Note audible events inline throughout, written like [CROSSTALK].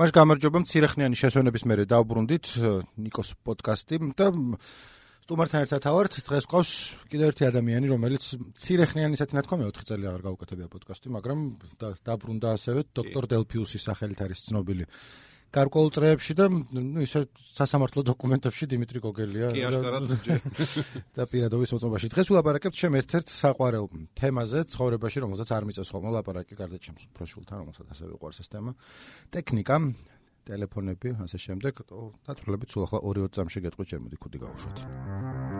მას გამარჯობა მცირეხნიანი შესვენების მერე. დავბრუნდით ნიკოს პოდკასტი. და სტუმართან ერთად ავართ დღეს ყავს კიდევ ერთი ადამიანი რომელიც მცირეხნიანისად ნათქვა მე 4 წელი აღარ გავუკეთებია პოდკასტი მაგრამ დაბრუნდა ასევე დოქტორ დელფიუსის სახელით არის ცნობილი გარკვეულ წრეებში და ნუ ისე სასამართლო დოკუმენტებში დიმიტრი გოგელია კი აშკარად [LAUGHS] და პირადობის მოწმობაში. დღეს ვილაპარაკებთ ჩემ ერთ-ერთ საყვარელ თემაზე ცხოვრებაში რომელსაც არ მიწევს ხოლმე. ლაპარაკი გარდა ჩემს პროშულთან რომელსაც ასევე უყვარს ეს თემა. ტექნიკა ტელეფონები ასე შემდეგ. და თვლებით სულ ახლა 2-20 წამში გეტყვი ჩემ მოდი ქუდი გავუშვათ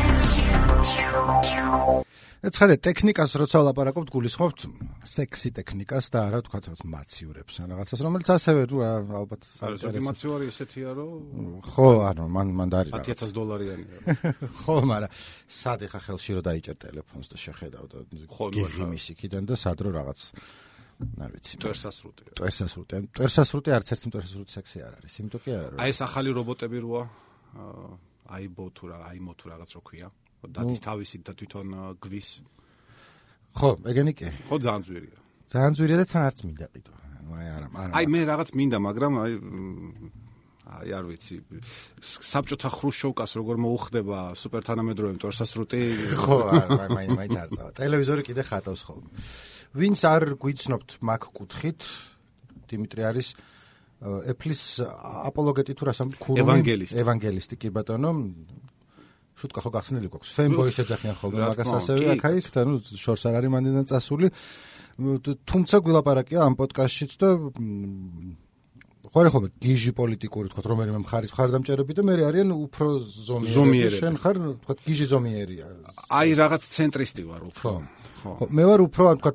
ცხადე ტექნიკას როცა ლაპარაკობთ გულისხმობთ სექსი ტექნიკას და არა თქვა რაღაც მაციურებს ან რაღაცას რომელიც ასევე თუ ალბათ საერთოდ მაციური ესეთია რომ ხო ანუ მან მან და არის 10000 დოლარი არის [LAUGHS] ხო მაგრამ სად ეხა ხელში რო დაიჭერ ტელეფონს და შეხედავ და გიგი მისიქიდან და სად რო რაღაც არ ვიცი ტერსასრუტი ტერსასრუტი ტერსასრუტი არც ერთი ტერსასრუტი სექსი არ არის იმიტომ კი არა აი ეს ახალი რობოტები როა? აი ბო თუ რა აი მო თუ რაღაც რო ქვია დადის თავისით და თვითონ გვის. ხო ეგენი კი. ხო ძალიან ძვირია. ძალიან ძვირია და თან არც მინდა ყიდვა. აი არა არა. აი მე რაღაც მინდა მაგრამ აი აი არ ვიცი. საბჭოთა ხრუშოვკას როგორ მოუხდება სუპერთანამედროვე მტვერსასრუტი ხო აი მაინც მაინც არ წავა ტელევიზორი კიდე ხატავს ხოლმე. ვინც არ გვიცნობთ მაგ კუთხით დიმიტრი არის ეფლის აპოლოგეტი თუ რას ამ ქურუმი ევანგელისტი. ევანგელისტი კი ბატონო შუტკა ხო გახსნილი გვაქვს? ფენბოი შეძახიან ხოლმე მაგას ასევე აქაით და ნუ შორს არ არის მანდიდან წასული. თუმცა გვილაპარაკია ამ პოდკასტშიც და ხوار ხოლმე გიჟი პოლიტიკური თქვა რომელიმე მხარის მხარდამჭერები და მე არიან უფრო ზომიერები. შენ ხარ თქვა გიჟი ზომიერია. აი რაღაც ცენტრისტი ვარ უფრო ხო. მე ვარ უფრო ან თქვა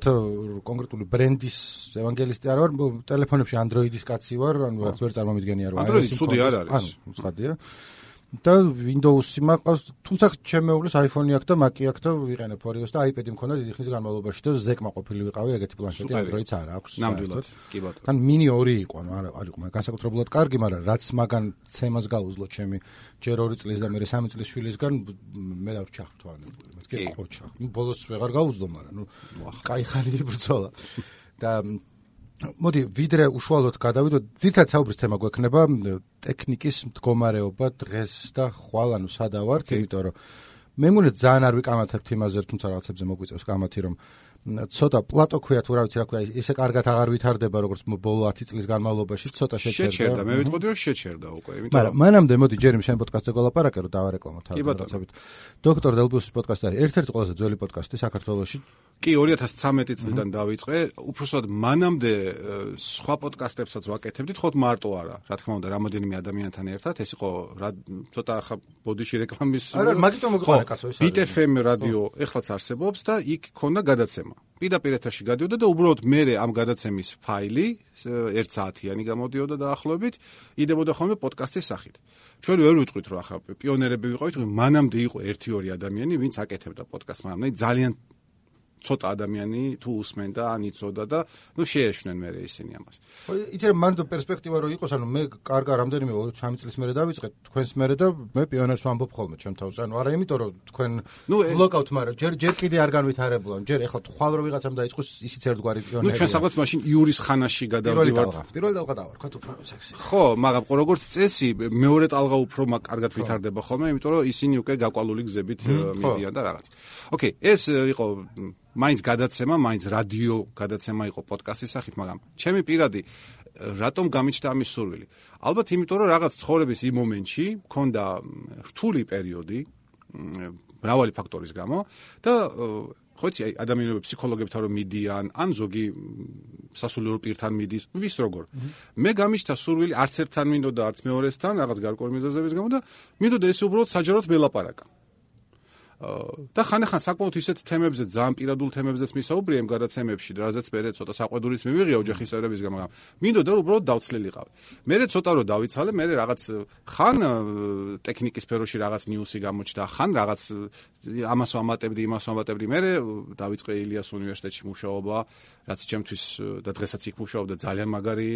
კონკრეტული ბრენდის ევანგელისტი არ ვარ ტელეფონებში Android-ის კაცი ვარ ანუ რაც ვერ წარმომიდგენია რა Android ცუდი არ არის. ანუ ცხადია. და Windows-ი მაყავს, თუმცა ჩემეულის iPhone-ი აქვს და Mac-ი აქვს და ვიყენებ ორივეს და iPad-ი მქონდა დიდი ხნის განმავლობაში და ზეკმა ყოფილი ვიყავი, ეგეთი პლანშეტი Android-ს არ აქვს. ნამდვილად, კი ბატონო. თან mini 2 იყო, ანუ არ იყო, მაგრამ განსაკუთრებულად კარგი, მაგრამ რაც მაგან ცემას გაუძლო ჩემი ჯერ 2 წლის და მე 3 წლის შვილისგან მე დავრჩახთვანებული. მეთქე ყოჩა. ნუ ბოლოს ვეღარ გაუძლო, მაგრამ ნუ კაი ხანი იბრძოლა. და მოდი ვიდრე უშუალოდ გადავიდო ძირთად საუბრის თემა გვექნება ტექნიკის მდგომარეობა დღეს და ხვალ ანუ სადავართ იმიტომ რომ მე მგონი ძალიან არ ვიკამათებთ იმაზე თუმცა რაღაცებზე მოგვიწევს კამათი რომ ცოტა პლატო ქვია თუ რა ვიცი რა ქვია ისე კარგად აღარ ვითარდება როგორც ბოლო 10 წლის განმავლობაში ცოტა შეჩერდა. შეჩერდა. მე ვიტყოდი რომ შეჩერდა უკვე იმიტომ მაგრამ მანამდე მოდი ჯერ იმ შენ პოდკასტზე გოლაპარაკე რომ დავარეკლამო თავად დოქტორ დელბუსის პოდკასტი არის ერთ-ერთი ყველაზე ძველი პოდკასტი საქართველოში კი 2013 წლიდან დავიწყე. უბრალოდ მანამდე სხვა პოდკასტებსაც ვაკეთებდით ხო მარტო არა. რა თქმა უნდა რამოდენიმე ადამიანთან ერთად. ეს იყო ცოტა ახლა ბოდიში რეკლამის არა მაგიტომ მოგვიყარა კაცო ეს არის. BTFM რადიო ეხლაც არსებობს და იქ ქონდა გადაცემა. პირდაპირ ეთერში გადიოდა და უბრალოდ მე ამ გადაცემის ფაილი 1 საათიანი გამოდიოდა დაახლოებით. იდებოდა ხოლმე პოდკასტის სახით. ჩვენ ვერ ვიტყვით რომ ახლა პიონერები ვიყავით, მანამდე იყო 1-2 ადამიანი, ვინც აკეთებდა პოდკასტს, მაგრამ ძალიან ცოტა ადამიანი თუ უსმენდა ან იცოდა და ნუ შეეშნენ მე ისინი ამას. იცი მან თუ პერსპექტივა რო იყოს, ანუ მე კარგა რამდენიმე 3 წლის მერე დავიწყე თქვენს მერე და მე პიონერს ვამბობ ხოლმე ჩემ თავს. ანუ არა იმიტომ რომ თქვენ ნუ ბლოკავთ, მაგრამ ჯერ ჯერ კიდე არ განვითარებულა. ჯერ ეხლა ხვალ რო ვიღაცამ დაიწყოს ისიც ერთგვარი პიონერი. ნუ ჩვენ საერთოდ მაშინ იურის ხანაში გადავდივართ. პირველი ტალღა დავარ, ხო თუ სექსი. ხო, მაგრამ როგორც წესი, მეორე ტალღა უფრო კარგად ვითარდება ხოლმე, იმიტომ რომ ისინი უკვე გაკვალული გზებით მიდიან და რაღაც. ოკეი, ეს იყო მაინც გადაცემა, მაინც რადიო გადაცემა იყო პოდკასტის სახით, მაგრამ ჩემი პირადი რატომ გამიჩნდა ამის სურვილი? ალბათ იმიტომ, რომ რაღაც ცხოვრების იმ მომენტში მქონდა რთული პერიოდი მრავალი ფაქტორის გამო და ხო იცი, ადამიანები ფსიქოლოგებთან რომ მიდიან, ან ზოგი სასულიერო პირთან მიდის, ვის როგორ. მე გამიჩნდა სურვილი არც ერთთან მინდოდა, არც მეორესთან, რაღაც გარკვეული მიზეზების გამო და მინდოდა ეს უბრალოდ საჯაროდ ველაპარაკა. და ხანახან საკმაოდ ისეთ თემებზე, ძალიან პირადულ თემებზეც მისაუბრია იმ გადაცემებში, რაზეც მე ცოტა საყვედურიც მივიღია ოჯახის წევრებისგან, მაგრამ მინდოდა უბრალოდ დავცლილიყავი. მე ცოტა რომ დავიცალე, მე რაღაც ხან ტექნიკის სფეროში რაღაც ნიუსი გამოჩნდა, ხან რაღაც ამას ვამატებდი, იმას ვამატებდი. მე დავიწყე ილიას უნივერსიტეტში მუშაობა, რაც ჩემთვის და დღესაც იქ მუშაობდა ძალიან მაგარი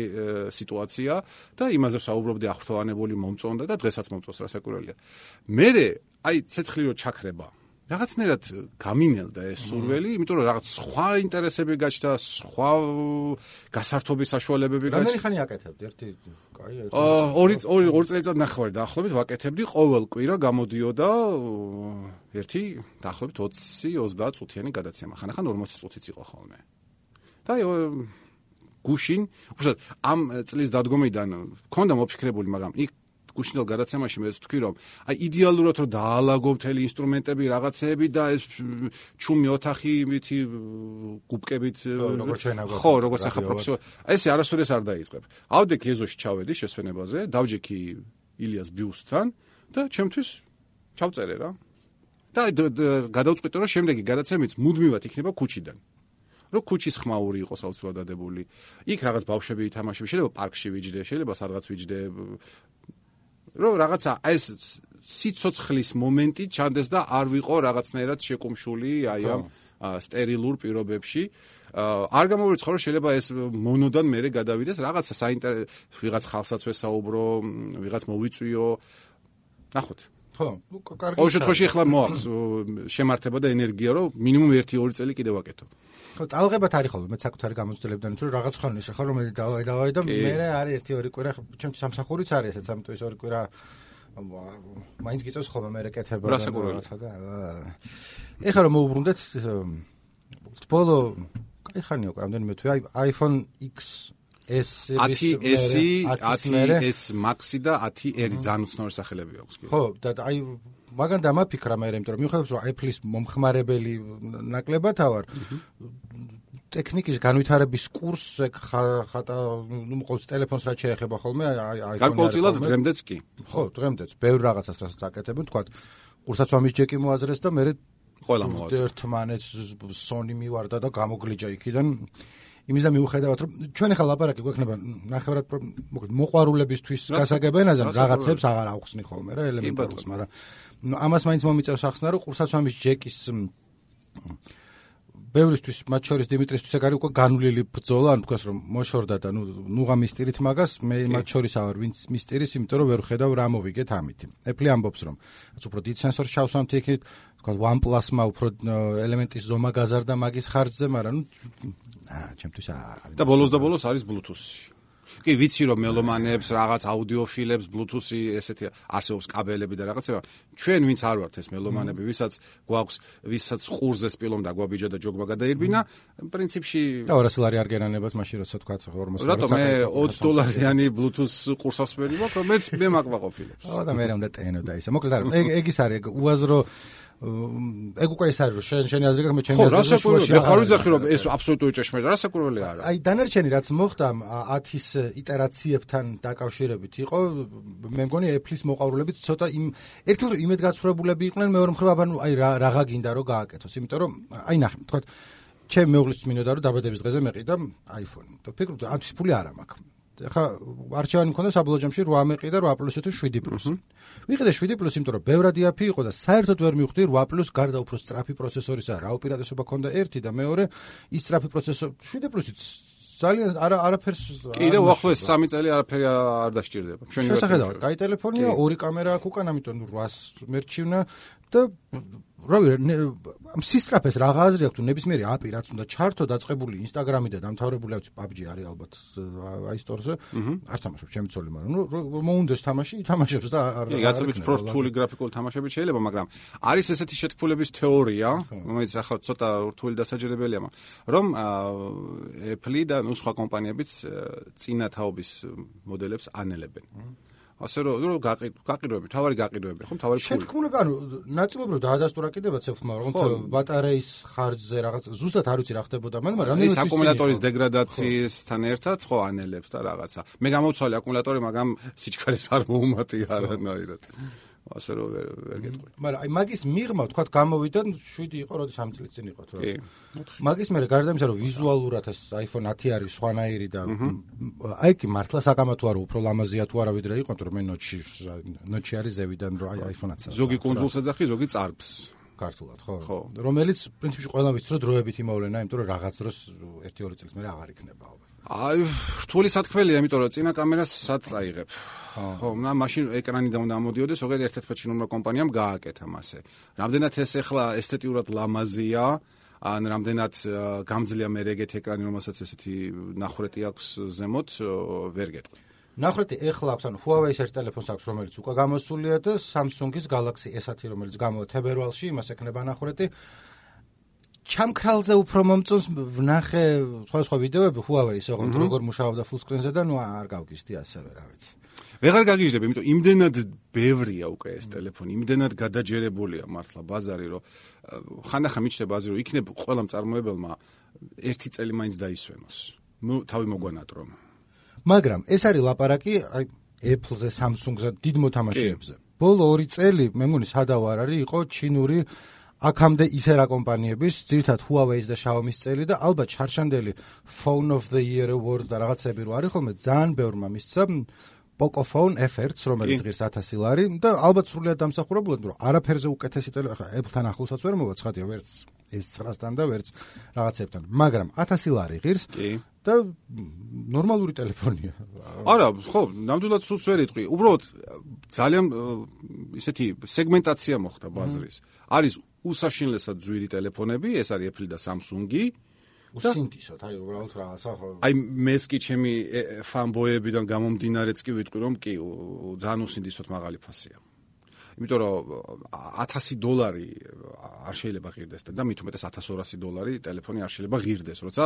სიტუაცია და იმაზე საუბრობდი ახრთოვანებული მომწონდა და დღესაც მომწონს რასაკვირველია. მე აი ცეცხლი რო ჩაქრება რაღაცნაირად გამინელდა ეს სურველი, იმიტომ რომ რაღაც სხვა ინტერესები გაჩნდა, სხვა გასართობის საშუალებები გაჩნდა. რამდენი ხანი აკეთებდი? ერთი, კაი, ერთი. აა ორი ორი ორი წელიწად ნახევარი დაახლოებით ვაკეთებდი ყოველ კვირა გამოდიოდა ერთი დაახლოებით 20-30 წუთიანი გადაცემა. ხანახან 40 წუთიც იყო ხოლმე. და გუშინ, უბრალოდ ამ წლის დადგომიდან მქონდა მოფიქრებული, მაგრამ იქ გუშინელ გადაცემაში მეც თქვი რომ აი იდეალურად რომ დაალაგო მთელი ინსტრუმენტები რაღაცეები და ეს ჩუმი ოთახი მითი გუბკებით ხო როგორც ახლა პროფესიო ესე არასოდეს არ დაიწყებ. ავდექ ეზოში ჩავედი შესვენებაზე დავჯექი ილიას ბიუსთან და ჩემთვის ჩავწერე რა. და გადავწყვიტე რომ შემდეგი გადაცემით მუდმივად იქნება ქუჩიდან. რომ ქუჩის ხმაური იყოს აუცილებლად დადებული. იქ რაღაც ბავშვები ითამაშები, შეიძლება პარკში ვიჯდე, შეიძლება სადღაც ვიჯდე, რომ რაღაცა ეს სიცოცხლის მომენტი ჩანდეს და არ ვიყო რაღაცნაირად შეკუმშული აი ამ სტერილურ პირობებში. არ გამოვიწყო რომ შეიძლება ეს მონოდან მეરે გადავიდეს რაღაცა საინტერესო ვიღაც ხალხსაც ვესაუბრო, ვიღაც მოვიწვიო. ნახოთ. ხო, კარგი. ყოველ შემთხვევაში ახლა მოაქვს შემართება და ენერგია რომ მინიმუმ 1-2 წელი კიდევ ვაკეთო. ხო, ტალღებად არის ხოლმე მე საკუთარი გამოცდილებიდან თუ რაღაც ხანი შეხარ რომ მე დავაი დავაი და მე არის ერთი ორი კვირა ჩემთვის სამსახურიც არის ესეც ამიტომ ეს ორი კვირა მაინც გიწევს ხოლმე მე რეკეთება რაღაცა და ეხლა რომ მოუბრუნდეთ ბოლო კაი ხანია უკვე ამდენიმე თვე iPhone X S 10 S 10 S Max და 10 R ძალიან უცნაური სახელები აქვს კი. ხო და აი მაგან დამაფიქრა მე იმიტომ რომ მიუხედავად რომ Apple-ის მომხმარებელი ნაკლებად ავარ ტექნიკის განვითარების კურსზე ხატა ნუ მოყავს ტელეფონს რაც შეეხება ხოლმე აი iPhone-ი გარკვეულწილად დღემდეც კი. ხო დღემდეც. ბევრ რაღაცას რასაც აკეთებენ თქვა კურსაც ვამის ჯეკი მოაძრეს და მე ყველა მოაძრეს. ერთმანეთს Sony მივარდა და გამოგლიჯა იქიდან იმის და მიუხედავად რომ ჩვენ ახლა ლაპარაკი გვექნება ნახევრად მოკლედ მოყვარულებისთვის გასაგებენაზე რაღაცებს აღარ აუხსნი ხოლმე რა ელემენტარულს მაგრამ ამას მაინც მომიწევს ახსნა რომ ყურსაცმამის ჯეკის ბევრისთვის მათ შორის დიმიტრისთვის ეგ არის უკვე განვლილი ბრძოლა ან თქვას რომ მოშორდა და ნუ ნუღა მისტირით მაგას მე მათ შორის ავარ ვინც მისტირის იმიტომ რომ ვერ ხედავ რა მოვიგეთ ამით ეფლი ამბობს რომ რაც უფრო დიდ სენსორს ჩავსვამთ იქით თქვა OnePlus-მა უფრო ელემენტის ზომა გაზარდა მაგის ხარჯზე მაგრამ ნუ აა ჩემთვის არის და ბოლოს და ბოლოს არის Bluetooth-ი. კი ვიცი რომ მელომანებს რაღაც აუდიოფილებს bluetooth-ი ესეთი არსებობს კაბელები და რაღაცა. ჩვენ ვინც არ ვართ ეს მელომანები ვისაც გვაქვს ვისაც ყურზე სპილომ და გვაბიჯა და ჯოგმა გადაირბინა პრინციპში და 200 ლარი არ გერანებათ მაშინ როცა თქვა 40 რატომ მე 20 დოლარიანი bluetooth ყურსასმელი მაქვს რომ მე მაკვაყოფილებს ო და მე რა უნდა ტენო და ისე. მოკლედ არ ეგ ეგ ის არის უაზრო ეგ უკვე ის არის რომ შენ შენი აზრი გაქვს მე ჩემი აზრი ხო რა მე ხარ ვიძახი რომ ეს აბსოლუტური ჭეშმარიტ რა საკურველი არა? აი დანარჩენი რაც მოხდა 10-ის იტერაციებთან დაკავშირებით იყო მე მგონი Apple-ის მოყავრულებით ცოტა იმ ერთად იმედგაცრუებულები იყვნენ მეორე მხრივ აბანუ აი რაღა გინდა რომ გააკეთოს იმიტომ რომ აი ნახე თქვა ჩემ მეუღლის მინოდა რომ დაბადების დღეზე მეყიდა iPhone და ფიქრობ ამის ფული არ მაქვს ხა არჩევანი მქონდა საბოლოო ჯამში 8 მეყი და 8 პლუსი თუ 7 პლუსი. ვიყიდე 7 პლუსი, იმიტომ რომ ბევრად იაფი იყო და საერთოდ ვერ მივხვდი 8 პლუს გარდა უფრო სწრაფი პროცესორისა. რა უპირატესობა ქონდა ერთი და მეორე ის სწრაფი პროცესორი 7 პლუსიც ძალიან არა არაფერს კიდე უახლოეს 3 წელი არაფერი არ დასჭირდება. ჩვენი შეხედავთ, კაი ტელეფონია, ორი კამერა აქვს უკან, ამიტომ 800 მერჩივნა და რავი ამ სისტრაფეს რა აზრი აქვს თუ ნებისმიერი აპი რაც უნდა ჩართო დაწყებული ინსტაგრამი და დამთავრებული აქვს PUBG არის ალბათ აი სტორზე არ თამაშობ ჩემი ცოლი მაგრამ ნუ მოუნდეს თამაში ითამაშებს და არ არის გაცობით პროფტული გრაფიკული თამაშები შეიძლება მაგრამ არის ესეთი შეთქმულების თეორია რომელიც ახლა ცოტა რთული დასაჯერებელია რომ Apple და ნუ სხვა კომპანიებიც წინა თაობის მოდელებს ანელებენ ასე რომ რომ გაყიდვები, თავარი გაყიდვები, ხო, თავარი ფული. შეთქმულება, ანუ ნაწილობრივ დაადასტურა კიდევა ცეფმა, რომ ბატარეის ხარჯზე რაღაც ზუსტად არ ვიცი რა ხდებოდა, მაგრამ რამდენი ის აკუმულატორის დეგრადაციისთან ერთად ხო ანელებს და რაღაცა. მე გამოცვალე აკუმულატორი, მაგრამ სიჩქარეს არ მოუმატი არანაირად. ასე რომ ვერ ვერ გეტყვი. მაგრამ აი მაგის მიღმა თქვა გამოვიდა 7 იყო, როდის 3 წლის წინ იყო თუ რა. მაგის მერე გარდა იმისა, რომ ვიზუალურად ეს iPhone 10 არის სხვანაირი და აი კი მართლა საკამათო არ უფრო ლამაზია თუ არა ვიდრე იყო, რომ მე ნოჩი ნოჩი არის ზევიდან რომ აი iPhone 10. ზოგი კონსოლს ეძახი, ზოგი წარბს. ქართულად, ხო? რომელიც პრინციპში ყველა ვიცი, რომ დროებით იმოვლენა, იმიტომ რომ რაღაც დროს 1-2 წელს მერე აღარ იქნება ალბათ. აი, რთული სათქმელია, იმიტომ რომ წინა კამერას სად წაიღებ? ხო, ნა მაშინ ეკრანიდან უნდა ამოდიოდეს, ზოგადად ერთ-ერთ ჩინურმა კომპანიამ გააკეთა მასე. რამდენად ეს ახლა ესთეტიურად ლამაზია, ან რამდენად გამძლეა მე ეგეთი ეკრანი, რომელსაც ესეთი ნახრეტი აქვს ზემოთ, ვერ გეტყვი. ნახრეტი ეხლა აქვს, ანუ Huawei-ის ერთ ტელეფონს აქვს, რომელიც უკვე გამოსულია და Samsung-ის Galaxy S10, რომელიც გამოვა თებერვალში, იმას ექნება ნახრეტი. ჩამქრალზე უფრო მომწონს ვნახე სხვა სხვა ვიდეოები Huawei-ის, ოღონდ როგორ მუშაობდა full screen-ზე და ნუ არ გავგიშდი ასევე, რა ვიცი. ვეღარ გაგიჟდები, იმიტომ იმდენად ბევრია უკვე ეს ტელეფონი, იმდენად გადაჯერებულია მართლა ბაზარი, რომ ხანდახან მიჩნდება აზრი, რომ იქნებ ყველა მწარმოებელმა ერთი წელი მაინც დაისვენოს. ნუ თავი მოგვანატრო. მაგრამ ეს არის ლაპარაკი აი Apple-ზე, Samsung-ზე, დიდ მოთამაშეებზე. ბოლო 2 წელი, მე მგონი სადავ არ არის, იყო ჩინური აქამდე ისე რა კომპანიების, ძირთად Huawei-ის და Xiaomi-ის წელი და ალბათ შარშანდელი Phone of the Year Award და რაღაცები რო არის ხოლმე, ძალიან ბევრმა მისცა Pocophone F1-ს, რომელიც ღირს 1000 ლარი და ალბათ სრულიად დამსახურებულად, რომ არაფერზე უკეთესი ტელეფონი, ხა Apple-თან ახლოსაც ვერ მოვაცხადია, ვერც ეს 900-დან და ვერც რაღაცებთან, მაგრამ 1000 ლარი ღირს. კი. და ნორმალური ტელეფონია. არა, ხო, ნამდვილად სულს ვერ იტყვი. უბრალოდ ძალიან ისეთი სეგმენტაცია მოხდა ბაზრის. არის უსაშინლესად ძვირი ტელეფონები, ეს არის Apple და Samsung-ი. უსინდისოთ, აი უბრალოდ რაღაცა ხო. აი მეც კი ჩემი ფანბოებიდან გამომდინარეც კი ვიტყვი რომ კი ძალიან უსინდისოთ მაღალი ფასია. იმიტომ რომ 1000 დოლარი არ შეიძლება ღირდეს და მით უმეტეს 1200 დოლარი ტელეფონი არ შეიძლება ღირდეს, როცა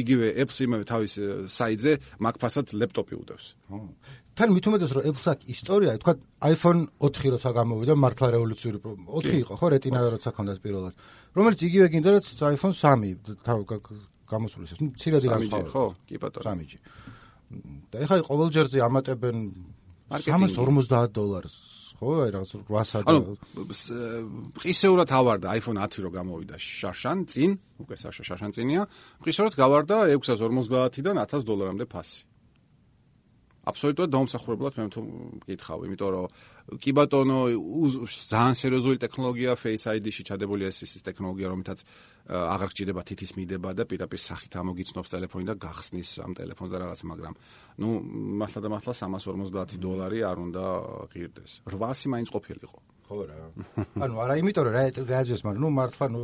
იგივე Apple-ს იმავე თავის საიტზე მაგფასად ლეპტოპი უდევს. თან მით უმეტეს რომ Apple-ს აქვს ისტორია, თქვა iPhone 4 როცა გამოვიდა, მართლა რევოლუციური 4 იყო, ხო, Retina როცა ქონდა პირველად. რომელიც იგივე გინდა რაც iPhone 3 თავ გამოსულის ეს. ნუ ცირადი განსხვავება. ხო, კი ბატონო. 3G. და ეხლა ყოველჯერზე ამატებენ 350 დოლარს. ხო, აი რაღაც 800 და ანუ ყისეურად ავარდა iPhone 10 რო გამოვიდა შარშან წინ, უკვე შარშან წინია. ყისეურად გავარდა 650-დან 1000 დოლარამდე ფასი. აბსოლუტურად დაუმსახურებლად მე თუ მკითხავ, იმიტომ რომ კი ბატონო ძალიან სერიოზული ტექნოლოგია Face ID-ში ჩადებული ეს ის ტექნოლოგია, რომელთაც აღარ გჭირდება თითის მიდება და პირდაპირ სახით ამოგიცნობს ტელეფონი და გახსნის ამ ტელეფონს და რაღაც, მაგრამ ნუ მართლა და მართლა 350 დოლარი არ უნდა ღირდეს. 800 მაინც ყოფილიყო. ხო რა. [LAUGHS] ანუ არა იმიტომ რომ რა რაძეს მაგრამ ნუ მართლა ნუ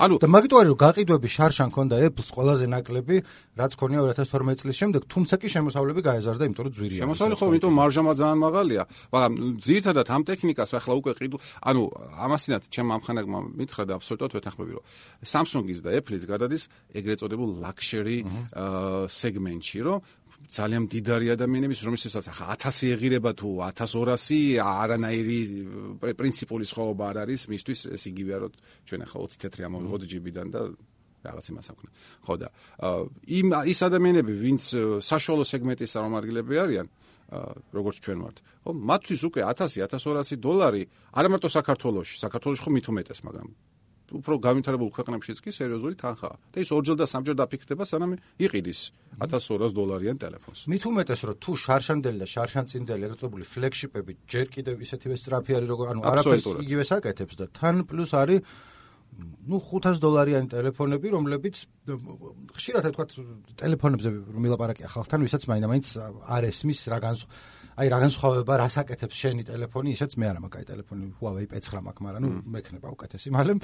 ანუ და მაგიტო არის რომ გაყიდვები შარშან ქონდა Apple-ს ყველაზე ნაკლები რაც ქონია 2012 წლის შემდეგ თუმცა კი შემოსავლები გაეზარდა იმიტომ რომ ძვირია. შემოსავლები ხო იმიტომ მარჟამა ძალიან მაღალია, მაგრამ ძირითადად ამ ტექნიკას ახლა უკვე ყიდულ ანუ ამასინათ ჩემ ამხანაგმა მითხრა და აბსოლუტურად ვეთანხმები რომ Samsung-ის და Apple-ის გადადის ეგრეთ წოდებულ luxury სეგმენტში რომ ძალიან დიდარი ადამიანების რომელსაც ახლა 1000 ეღირება თუ 1200 არანაირი პრინციპული სხვაობა არ არის მისთვის ეს იგივეა რომ ჩვენ ახლა 20 თეთრი ამოვიღოთ GB-დან და რაღაც იმას აქვს. ხო და იმ ის ადამიანები ვინც საშუალო სეგმენტის წარმომადგენლები არიან როგორც ჩვენ ვართ. ხო მათთვის უკვე 1000 1200 დოლარი არა მარტო საქართველოში, საქართველოში ხო მით უმეტეს, მაგრამ უფრო გამვითარებულ ქვეყნებშიც კი სერიოზული თანხაა. და ის ორჯერ და სამჯერ დაფიქრდება, სანამ იყიდის 1200 დოლარიან ტელეფონს. მით უმეტეს, რომ თუ შარშანდელი და შარშანწინდელი ეგრეთებული ფლეგშიპები ჯერ კიდევ ისეთივე სწრაფი არის, როგორ ანუ არაფერს იგივე საკეთებს და თან პლუს არის ну 500 დოლარიანი ტელეფონები, რომლებიც ხშირად თქვა ტელეფონებზე მილაპარაკია ხალხთან, ვისაც მაინდა-მაინც არ ესმის რა განსხვავება აი რა განსხვავება რას აკეთებს შენი ტელეფონი, ისეც მე არ მაქვს აი ტელეფონი Huawei P9 მაქვს, მაგრამ ნუ მექნება უკეთესი, მაგრამ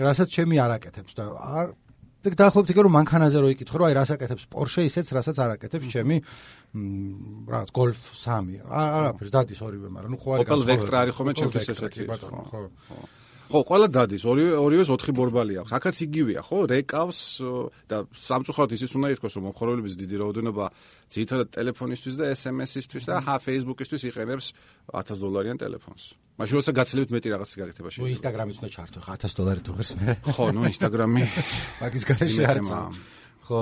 რასაც ჩემი არ აკეთებს და არ და დაახლოებით იქ რომ მანქანაზე რო იკითხო რომ აი რას აკეთებს Porsche ისეც რასაც არ აკეთებს ჩემი რაღაც Golf 3 არაფერს დადის ორივე მაგრამ ნუ ხო არის Opel Vectra არის ხოლმე ჩემთვის ესეთი ხო. ხო ხო, ყველა დადის, ორივე ორივეს 4 ბორბალი აქვს. აქაც იგივეა, ხო? რეკავს და სამწუხაროდ ისიც უნდა ითქვას, რომ მომხმარებლების დიდი რაოდენობა ძირითადად ტელეფონისთვის და SMS-ისთვის და ჰა Facebook-ისთვის იყენებს 1000 დოლარიან ტელეფონს. მაშინ როცა გაცილებით მეტი რაღაც გაკეთება შეიძლება. ნუ Instagram-იც უნდა ჩართო, 1000 დოლარი თუ ღირს მე. ხო, ნუ Instagram-ი [LAUGHS] მაგის გარეშე არ წავ. ხო.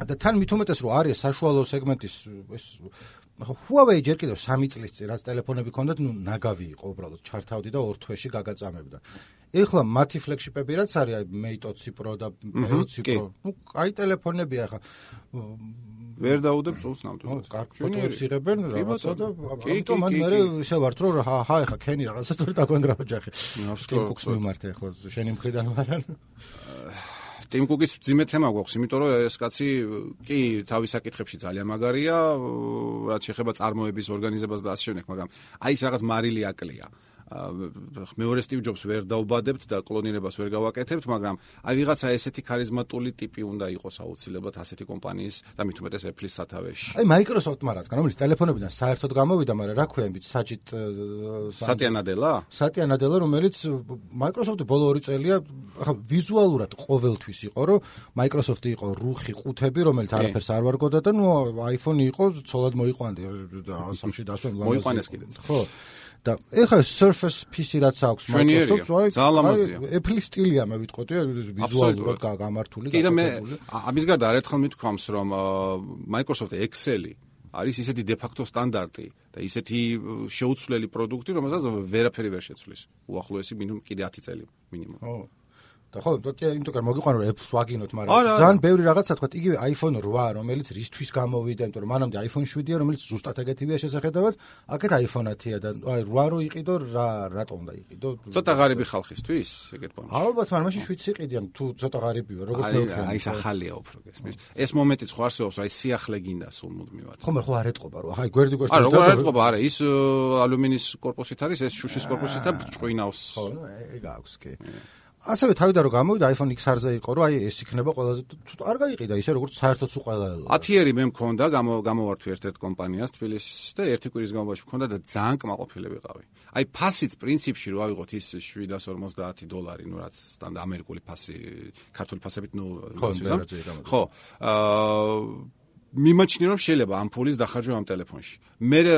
და თან მით უმეტეს რომ არის საშუალო სეგმენტის ეს ახლა Huawei ჯერ კიდევ 3 წლის წინ რაც ტელეფონები ქონდათ, ნუ ნაგავი იყო უბრალოდ, ჩართავდი და ორ თვეში გაგაწამებდა. ეხლა მათი ფლეგშიპები რაც არის, აი Mate 20 Pro და Mate 20 Pro, ნუ აი ტელეფონებია ახლა ვერ დაუდებ წულს ნამდვილად. ნუ კარგ ფოტოებს იღებენ რაღაცა და ამიტომ მან მე ისე ვართ რომ ჰა ჰა ეხა ქენი რაღაცა თორე დაგვანგრა ოჯახი. Tim Cook-ს მიმართე ახლა შენი მხრიდან ვარან. Tim Cook-ის ძიმე თემა გვაქვს, იმიტომ რომ ეს კაცი კი თავის საკითხებში ძალიან მაგარია, რაც შეეხება წარმოების ორგანიზებას და ასე შემდეგ, მაგრამ აი ეს რაღაც მარილი აკლია. მეორე სტივ ჯობს ვერ დაუბადებთ და კლონირებას ვერ გავაკეთებთ, მაგრამ აი ვიღაცა ესეთი ქარიზმატული ტიპი უნდა იყოს აუცილებლად ასეთი კომპანიის და მით უმეტეს Apple-ის სათავეში. აი Microsoft-მა რაც განამლის ტელეფონებიდან საერთოდ გამოვიდა, მაგრამ რა ქვია იმით საჭით სატიანადელა? სატიანადელა, რომელიც Microsoft-ი ბოლო 2 წელია ახლა ვიზუალურად ყოველთვის იყო, რომ Microsoft-ი იყო რუხი ყუთები, რომელიც არაფერს არ ვარგოდა და ნუ iPhone-ი იყო ცოლად მოიყვანდი და სამში დასვენ ლამაზი. მოიყვანეს კიდეც. ხო. და ეხლა Surface PC რაც აქვს Microsoft-ს, აი, ძალიან Apple სტილია მე ვიტყოდი, ვიზუალურად გამართული. კი და მე ამის გარდა არაერთხელ მithქვამს, რომ Microsoft Excel-ი არის ისეთი facto სტანდარტი და ისეთი შეუცვლელი პროდუქტი, რომელსაც ვერაფერი ვერ შეცვლის. უახლოესი მინიმუმ კიდე 10 წელი მინიმუმ. ხო. და ხო, იმიტომ რომ მოგიყვანო რომ Apple-ს ვაგინოთ, მაგრამ ძალიან ბევრი რაღაცა თქვა, იგივე iPhone 8, რომელიც რისთვის გამოვიდა, იმიტომ რომ მანამდე iPhone 7-ია, რომელიც ზუსტად ეგეთივეა შესახედავად, აქეთ iPhone 10-ია და აი 8 რო იყიდო, რა რატო უნდა იყიდო? ცოტა ღარიბი ხალხისთვის, ეგეთ პონჩი. ალბათ, მაგრამ მაშინ 7-ს იყიდიან, თუ ცოტა ღარიბია, როგორც მეუბნები. აი, ეს ახალია უფრო გესმის. ეს მომენტიც ხო არსებობს, აი სიახლე გინდა სულ მუდმივად. ხო, მაგრამ ხო არ ეტყობა რა. აი, გვერდი გვერდს. არა, არ ეტყობა, არა, ის ალუმინის корпуსით არის, ეს შუშის корпуსით და ჭყვინავს. ხო, ეგ აქვს კი. ასევე თავიდან რომ გამოვიდა iPhone XR-ზე იყო რომ აი ეს იქნება ყველაზე არ გაიყიდა ისე როგორც საერთოდ სულ ყველა 10-ერი მე მქონდა გამო გამოვართვი ერთ-ერთ კომპანიას თბილისის და ერთი კვირის განმავლობაში მქონდა და ძალიან კმაყოფილი ვიყავი. აი ფასიც პრინციპში რო ავიღოთ ის 750 დოლარი, ნუ რაც სტანდარტ ამერიკული ფასი, ქართული ფასებით ნუ ხო აა მიმაჩნია რომ შეიძლება ამ ფულის დახარჯვა ამ ტელეფონში. მე რა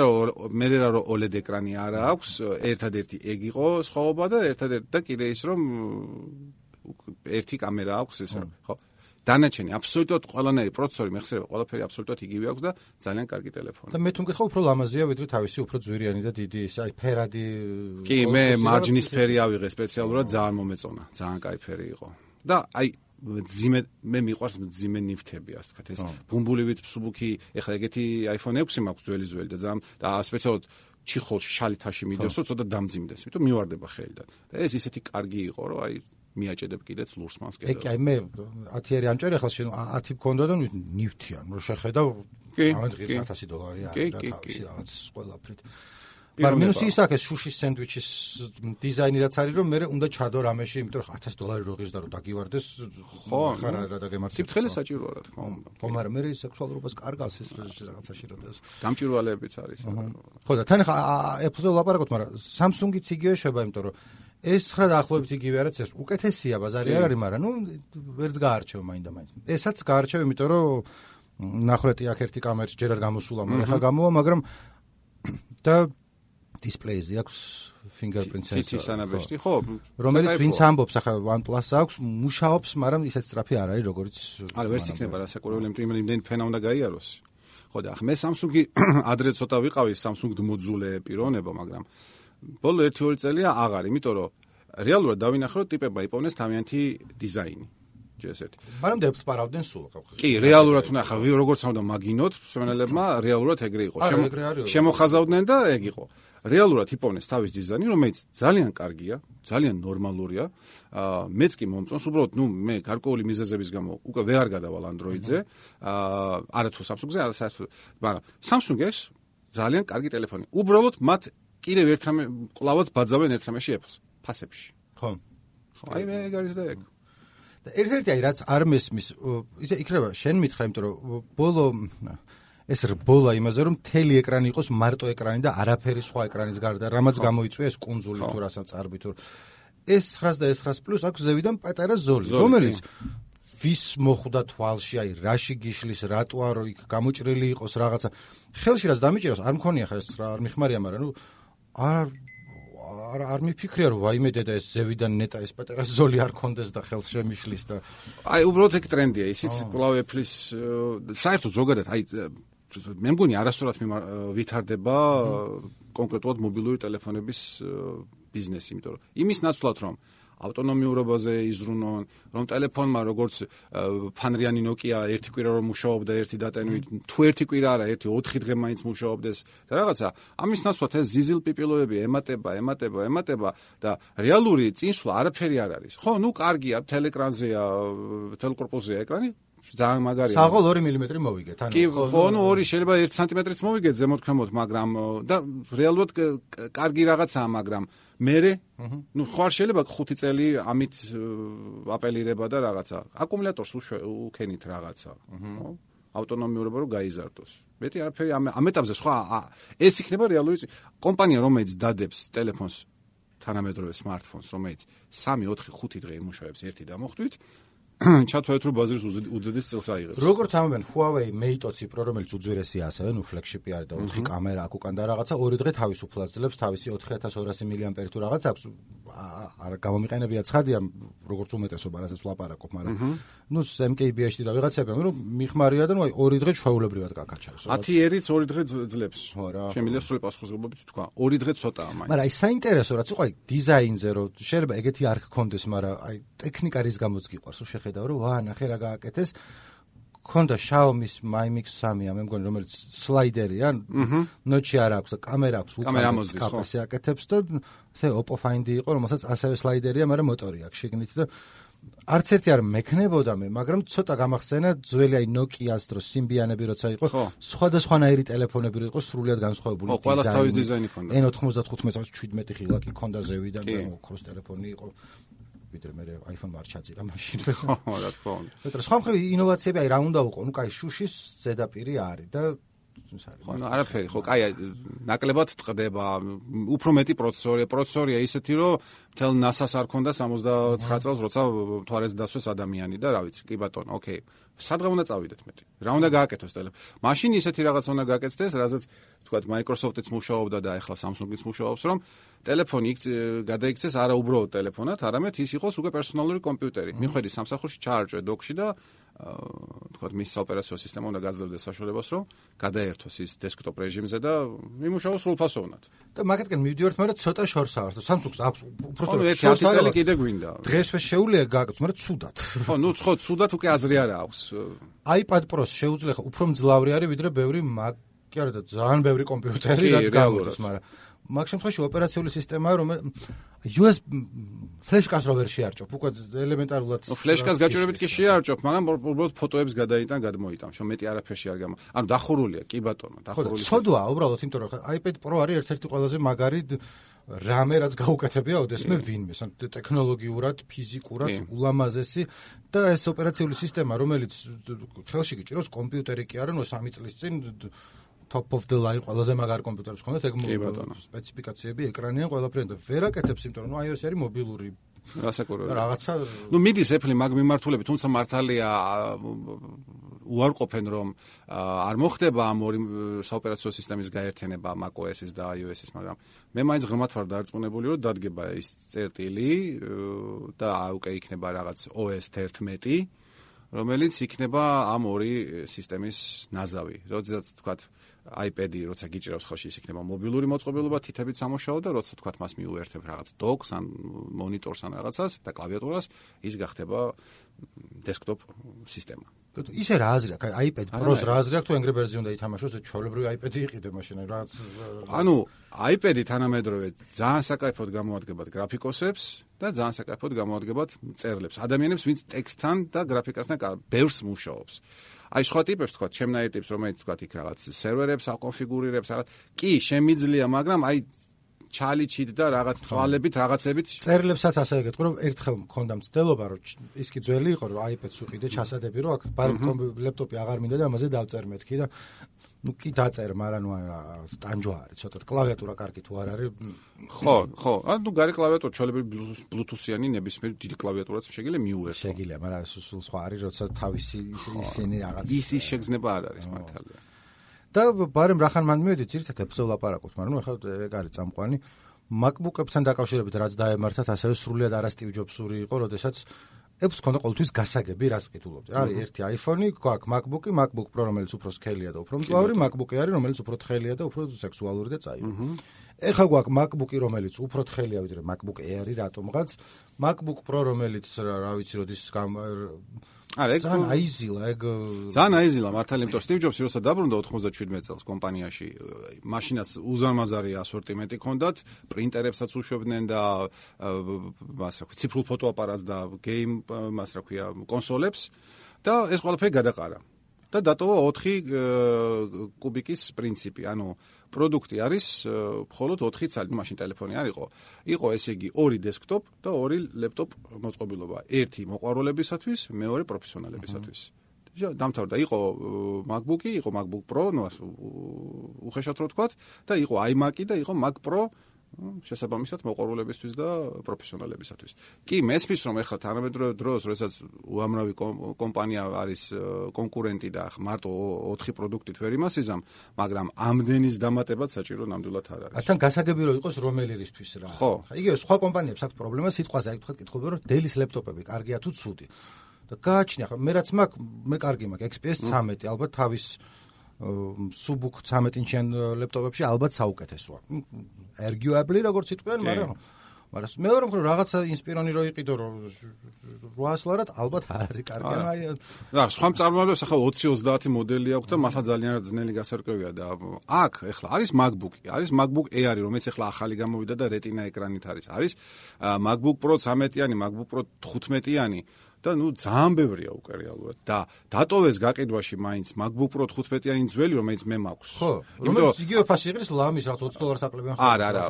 მე რა რომ OLED ეკრანი არა აქვს, ერთადერთი ეგ იყო სხვაობა და ერთადერთი და კიდე ის რომ ერთი კამერა აქვს ეს ხო. დანარჩენი აბსოლუტურად ყველანაირი პროცესორი მეხსიერება ყველაფერი აბსოლუტურად იგივე აქვს და ძალიან კარგი ტელეფონია. და მე თვითონ გითხო უფრო ლამაზია ვიდრე თავისი უფრო ძვირიანი და დიდი ის აი ფერადი კი მე მარჯნის ფერი ავიღე სპეციალურად ძალიან მომეწონა. ძალიან კაი ფერი იყო. და აი ძიმე მე მიყვარს ძიმე ნიფთები ასე ვთქვათ ეს ბუმბულივით მსუბუქი ეხლა ეგეთი iPhone 6 მაქვს ძველი ძველი და ძალიან და სპეციალურად ჩიხოლში შალითაში მიდევს რომ ცოტა დამძიმდეს იმიტომ მივარდება ხელიდან. და ეს ისეთი კარგი იყო რომ აი მიაჭედებ კიდეც ლურს მას კიდე. ეგ აი მე 10 ერი ამჭერ ახლა შენ 10 მქონდა და ნივთიან რომ შეხედავ ამან ღირს 1000 დოლარია და თავისი რაღაც ყველაფრით. მაგრამ მინუსი ის აქვს შუშის სენდვიჩის დიზაინი რაც არის რომ მე უნდა ჩადო რამეში იმიტომ რომ 1000 დოლარი რო ღირს და რო დაგივარდეს ხო ხარ რა და გემართი სიფთხილე საჭიროა რა თქმა უნდა ხო მაგრამ მე სექსუალურობას კარგავს ეს რაღაცაში რომ ეს დამჭირვალეებიც არის ხო და თან ხა Apple-ზე ვლაპარაკობთ მაგრამ Samsung-იც იგივე შეება იმიტომ რომ ეს ხრა დაახლოებით იგივე არის ეს უკეთესია ბაზარი არ არის მაგრამ ნუ ვერც გაარჩევ მაინდა მაინც. ესაც გაარჩევ იმიტომ რომ ნახრეტი აქ ერთი კამერით ჯერ არ გამოსულა მაგრამ ხა გამოვა მაგრამ და დისპლეიზე აქვს fingerprint sensor. თითის ანაბეჭდი, ხო? რომელიც ვინც ამბობს ახლა OnePlus აქვს, მუშაობს, მაგრამ ისეთ სწრაფი არ არის, როგორც არა, ვერც იქნება რა საკურველი, იმიტომ იმენ ფენა უნდა გაიაროს. ხო და ახლა მე Samsung-ი [COUGHS] ადრე ცოტა ვიყავი Samsung მოძულე პიროვნება, მაგრამ ბოლო 1-2 წელია აღარ, იმიტომ რომ რეალურად დავინახე რომ ტიპებმა იპოვნეს თავიანთი დიზაინი. ჯესეთ. მაგრამ დებს პარავდნენ სულ ხო? კი, რეალურად უნდა ახლა როგორც ამდა მაგინოთ, სვენელებმა რეალურად ეგრე იყო. შემოხაზავდნენ და ეგ იყო. რეალურად იპოვნეს თავის დიზაინი, რომელიც ძალიან კარგია, ძალიან ნორმალურია. აა მეც კი მომწონს, უბრალოდ, ნუ მე გარკვეული მიზეზების გამო უკვე ვერ გადავალ Android-ზე. აა არა თუ Samsung-ზე, არა საერთოდ, მაგრამ Samsung-ეს ძალიან კარგი ტელეფონია. უბრალოდ მათ კიდევ ერთ რამე კლავაც ბაძავენ ერთ რამეში Apple-ს, ფასებში. ხო. ხო, აი მე ეგ არის და ეგ. და ერთ-ერთი აი რაც არ მესმის, ისე იქნება შენ მითხრა, იმიტომ რომ ბოლო ეს რბოლა იმაზე რომ მთელი ეკრანი იყოს მარტო ეკრანი და არაფერი სხვა ეკრანის გარდა რამაც გამოიწვია ეს კუნძული თუ რასაც წარბი თუ ეს 900 და ეს 900 პლუს აქვს ზევიდან პატარა ზოლი რომელიც ვის მოხვდა თვალში აი რაში გიშლის რატო არო იქ გამოჭრილი იყოს რაღაცა. ხელში რაც დამიჭეროს არ მქონია ხა ეს რა არ მიხმარია მაგრამ ნუ არ არ არ მიფიქრია რომ ვაიმე დედა ეს ზევიდან ნეტა ეს პატარა ზოლი არ კონდეს და ხელს შემიშლის და აი უბრალოდ ეგ ტრენდია ისიც კვლავ ეფლის საერთოდ ზოგადად აი მე მგონი არასდროს ვითარდება კონკრეტულად მობილური ტელეფონების ბიზნესი იმიტომ რომ იმის ნაცვლად რომ ავტონომიურობაზე იზრუნონ, რომ ტელეფონმა როგორც ფანრიანი Nokia ერთი კვირა რომ მუშაობდა ერთი დატენვით, თუ ერთი კვირა არა, ერთი 4 დღე მაინც მუშაობდეს და რაღაცა, ამის ნაცვლად ეს ზიზილ პიპილოები ემატება, ემატება, ემატება და რეალური წინსვლა არაფერი არ არის. ხო, ნუ კარგია, თელეკრანზეა, თელკორპუსზეა ეკრანი, ძალიან მაგარია. საღოლ 2 მმ მოვიგეთ, ანუ კი, ხო, ნუ 2 შეიძლება 1 სანტიმეტრიც მოვიგეთ ზემოთქვემოთ, მაგრამ და რეალურად კარგი რაღაცაა, მაგრამ მე ნუ ხარ შეიძლება 5 წელი ამით აპელირება და რაღაცა. აკუმულატორს უქენით რაღაცა, ხო? ავტონომიურობა რო გაიზარდოს. მეტი არაფერი ამ ამ ეტაპზე სხვა ეს იქნება რეალური კომპანია რომელიც დადებს ტელეფონს თანამედროვე smartphones რომელიც 3 4 5 დღე იმუშავებს ერთი დამოხტვით [COUGHS] ჩათვალეთ რომ ბაზრის უდიდეს წელს აიღებს. როგორც ამბობენ Huawei Mate 20 Pro რომელიც უძვირესია ასევე, ნუ ფლეგშიპი არის და 4 კამერა აქვს უკან და რაღაცა, ორი დღე თავისუფლად ძლებს თავისი 4200 მAh თუ რაღაც აქვს. არ გამომიყენებია ცხადია როგორც უმეტესობა რასაც ვლაპარაკობ, მაგრამ ნუ MKBHD და ვიღაცები რომ მიხმარია და ნუ აი ორი დღე ჩვეულებრივად გაკაჩავს. 10 ერიც ორი დღე ძლებს. ხო რა. შემიძლია სრული პასუხისმგებლობით თქვა. ორი დღე ცოტაა მაინც. მაგრამ აი საინტერესო რაც იყო აი დიზაინზე რომ შეიძლება ეგეთი არ გქონდეს, მაგრამ აი ტექნიკა რის გამოც გიყვარს, რომ შეხედავ რომ ვა ნახე რა გააკეთეს. ქონდა Xiaomi-ს Mi Mix 3-ა, მე მგონი რომელიც სლაიდერია, ნოჩი არ აქვს კამერა აქვს, უკან კაპასი აკეთებს და ესე Oppo Find-ი იყო, რომელსაც ასევე სლაიდერია, მაგრამ მოტორი აქვს შეგნით და არც ერთი არ მექნებოდა მე, მაგრამ ცოტა გამახსენა ძველი აი Nokia-ს დროს სიმბიანები როცა იყო, სხვადასხვანაირი ტელეფონები იყო სრულიად განსხვავებული. ხო, ყველას თავის დიზაინი ქონდა. N95-ს 17 ხილი ლაკი ქონდა ზევიდან და ოქროს ტელეფონი იყო. ვიდრე მე iPhone-მა არ ჩაძირა მაშინ. ხო, [LAUGHS] რა თქმა უნდა. მეტყვი სხვა მხრივ ინოვაციები აი რა უნდა უყო, ну кай შუშის ზედაპირი არის და ის არის. არაფერი, ხო, კაი, ნაკლებად ტყდება. უფრო მეტი პროცესორია, პროცესორია ისეთი, რომ მთელ NASA-ს არ ქონდა 79 წელს, როცა თვარეს დასვეს ადამიანი და რა ვიცი, კი ბატონო, ოკეი. სადღა უნდა წავიდეთ მეტი. რა უნდა გააკეთოს ტელეფონი? მაშინ ისეთი რაღაც უნდა გააკეთდეს, რაზეც თქვათ Microsoft-იც მუშაობდა და ახლა Samsung-იც მუშაობს, რომ ტელეფონი გადაიქცეს არა უბრალოდ ტელეფონად, არამედ ის იყოს უკვე პერსონალური კომპიუტერი. მიხვედი სამსახურში, ჩაარჭვე დოქში და თქვა მის ოპერაციო სისტემა უნდა გაძლევდეს საშუალებას, რომ გადაერთოს ის დესკტოპ რეჟიმზე და მიმუშაოს სრულფასოვნად. და მაგეთკენ მივდივართ, მაგრამ ცოტა შორს არის. Samsung-ს აქვს უბრალოდ ერთი ათი წელი კიდე გვინდა. დღესვე შეუძლია გააკეთოს, მაგრამ ცუდად. ხო, ნუ ხო, ცუდად უკვე აზრი არა აქვს. iPad Pro-ს შეუძლია ხო უფრო მძლავრი არის ვიდრე ბევრი Mac კი არა და ძალიან ბევრი კომპიუტერი რაც გავუდეს, მაგრამ მაგ შემთხვევაში ოპერაციული სისტემა რომ USB ფლეშკას რო ვერ შეარჭობ, უკვე ელემენტარულად ფლეშკას გაჭირებით კი შეარჭობ, მაგრამ უბრალოდ ფოტოებს გადაიტან, გადმოიტან, რომ მეტი არაფერში არ გამა. ანუ დახურულია, კი ბატონო, დახურულია. ცოდვაა უბრალოდ, იმიტომ რომ iPad Pro არის ერთ-ერთი ყველაზე მაგარი რამე რაც გაუკეთებია ოდესმე ვინმე, ან ტექნოლოგიურად, ფიზიკურად ულამაზესი. და ეს ოპერაციული სისტემა, რომელიც ხელში გიჭიროს კომპიუტერი კი არა, ნუ 3 წლის წინ top of the line ყველაზე მაგარი კომპიუტერებს ხონდათ ეგ სპეციფიკაციები ეკრანიან ყველაფერი და ვერ აკეთებს იმიტომ რომ iOS არის მობილური. გასაკურებელი რაღაცა ნუ მიდის Apple მაგ მიმართულებით თუმცა მართალია უარყოფენ რომ არ მოხდება ამ ორი საოპერაციო სისტემის გაერთიანება macOS-ის და iOS-ის მაგრამ მე მაინც ღრმათ ვარ დარწმუნებული რომ დადგება ის წერტილი და უკვე იქნება რაღაც OS 11 რომელიც იქნება ამ ორი სისტემის ნაზავი. როდესაც თქვა iPad-ი როცა გიჭირავს ხელში ის იქნება მობილური მოწყობილობა თითებით სამუშაო და როცა თქვა მას მიუერთებ რაღაც dock-ს ან მონიტორს ან რაღაცას და კლავიატურას ის გახდება desktop სისტემა. ისე რა აზრი აქვს? iPad Pro-ს რა აზრი აქვს თუ Angry Birds-ი უნდა ითამაშოს? ჩვეულებრივი iPad-ი იყიდე მაშინ რაც ანუ iPad-ი თანამედროვე ძალიან საკაიფოდ გამოადგებათ გრაფიკოსებს და ძალიან საკაიფოდ გამოადგებათ წერლებს. ადამიანებს ვინც ტექსტთან და გრაფიკასთან ბევრს მუშაობს. აი სხვა ტიპებს თქვა, ჩემნაირ ტიპს, რომელიც თქვა იქ რაღაც სერვერებს აკონფიგურირებს, რაღაც. კი შემიძლია, მაგრამ აი ჩალიჩით და რაღაც თვალებით, რაღაცებით წერლებსაც ასევე გეტყვი, რომ ერთხელ მქონდა მცდელობა, რომ ის კი ძველი იყო, რომ iPad-ს უყიდე ჩასადები, რომ აქ ბარ ლეპტოპი აღარ მინდა და ამაზე დავწერ მეთქი და ну კი დაწერ, მაგრამ ნუ სტანჯვა არის, ცოტა კლავიატურა კარგი თუ არ არის. ხო, ხო. ანუ გარი კლავიატურა ჩვეულებრივ Bluetooth-იანი ნებისმიერ დიდი კლავიატურაც შეიძლება მიუერთო. შეიძლება, მაგრამ სულ სხვა არის, როცა თავისი ისინი რაღაც ის ის შეგზნება არ არის მართალია. და ბარემ რახან მან მივედი ძირთად ეფსო ლაპარაკობს, მაგრამ ნუ ახლა ეგ არის წამყვანი. MacBook-ებთან დაკავშირებით რაც დაემართათ, ასევე სრულიად არასტივ ჯობსური იყო, როდესაც ებს ქონდა ყოველთვის გასაგები, რას კითხულობდი. არის ერთი iPhone-ი, გვაქვს MacBook-ი, MacBook Pro, რომელიც უფრო სქელია და უფრო მძლავრი, MacBook-ი არის, რომელიც უფრო თხელია და უფრო სექსუალური და წაი. ეხა გვაქვს MacBook-ი, რომელიც უფრო თხელია ვიდრე MacBook Air-ი, რატომღაც. MacBook Pro, რომელიც რა ვიცი, როდის არა, ეგ ძალიან აიზილა, ეგ ძალიან აიზილა. მართალი, იმიტომ Steve Jobs-ი როცა დაბრუნდა 97 წელს კომპანიაში, მაშინაც უზარმაზარი ასორტიმენტი ჰქონდათ, პრინტერებსაც უშვებდნენ და მას რა ქვია, ციფრულ ფოტოაპარატს და game, მას რა ქვია, კონსოლებს. და ეს ყველაფერი გადაყარა. და დატოვა 4 კუბიკის პრინციპი, ანუ პროდუქტი არის მხოლოდ 4 ცალი, მაშინ ტელეფონი არ იყო. იყო ესე იგი ორი დესკტოპ და ორი ლეპტოპ მოწყობილობა. ერთი მოყვარულებისათვის, მეორე პროფესიონალებისათვის. დამთავრდა. იყო MacBook-ი, იყო MacBook Pro, ნუ უხეშად რო ვთქვათ და იყო iMac-ი და იყო Mac Pro შესაბამისად მოყვარულებისთვის და პროფესიონალებისათვის. კი, მესმის რომ ეხლა თანამედროვე დროს, როდესაც უამრავი კომპანია არის კონკურენტი და მარტო 4 პროდუქტით ვერ იმასიზამ, მაგრამ ამდენის დამატებაც საჭირო ნამდვილად არ არის. თან გასაგები რომ იყოს რომელი რისთვის რა. ხო. იგივე სხვა კომპანიებს აქვს პრობლემა სიტყვაზე, აი თქვა კითხულობ რომ Dell-ის ლეპტოპები კარგია თუ ცუდი. და გააჩნია ხო, მე რაც მაქვს, მე კარგი მაქვს XPS 13, ალბათ თავის სუბუქ 13 ინჩიან ლეპტოპებში ალბათ საუკეთესოა. erguably როგორც იტყვიან, მაგრამ მაგრამ მეორე მხრივ რაღაცა ინსპირონი რო იყიდო რომ 800 ლარად ალბათ არ არის კარგი აი რა სხვა წარმოებებს ახლა 20-30 მოდელი აქვს და მართლა ძალიან ძნელი გასარკვევია და აქ ეხლა არის MacBook-ი არის MacBook Air-ი რომელიც ეხლა ახალი გამოვიდა და Retina ეკრანით არის. არის MacBook Pro 13-იანი MacBook Pro 15-იანი და ნუ ძალიან ბევრია უკვე რეალურად და დატოვეს გაყიდვაში მაინც MacBook Pro 15-იანი ძველი რომელიც მე მაქვს. ხო რომელიც იგივე ფასი იყრის ლამის რაც 20 დოლარს აკლებიან ხო არა არა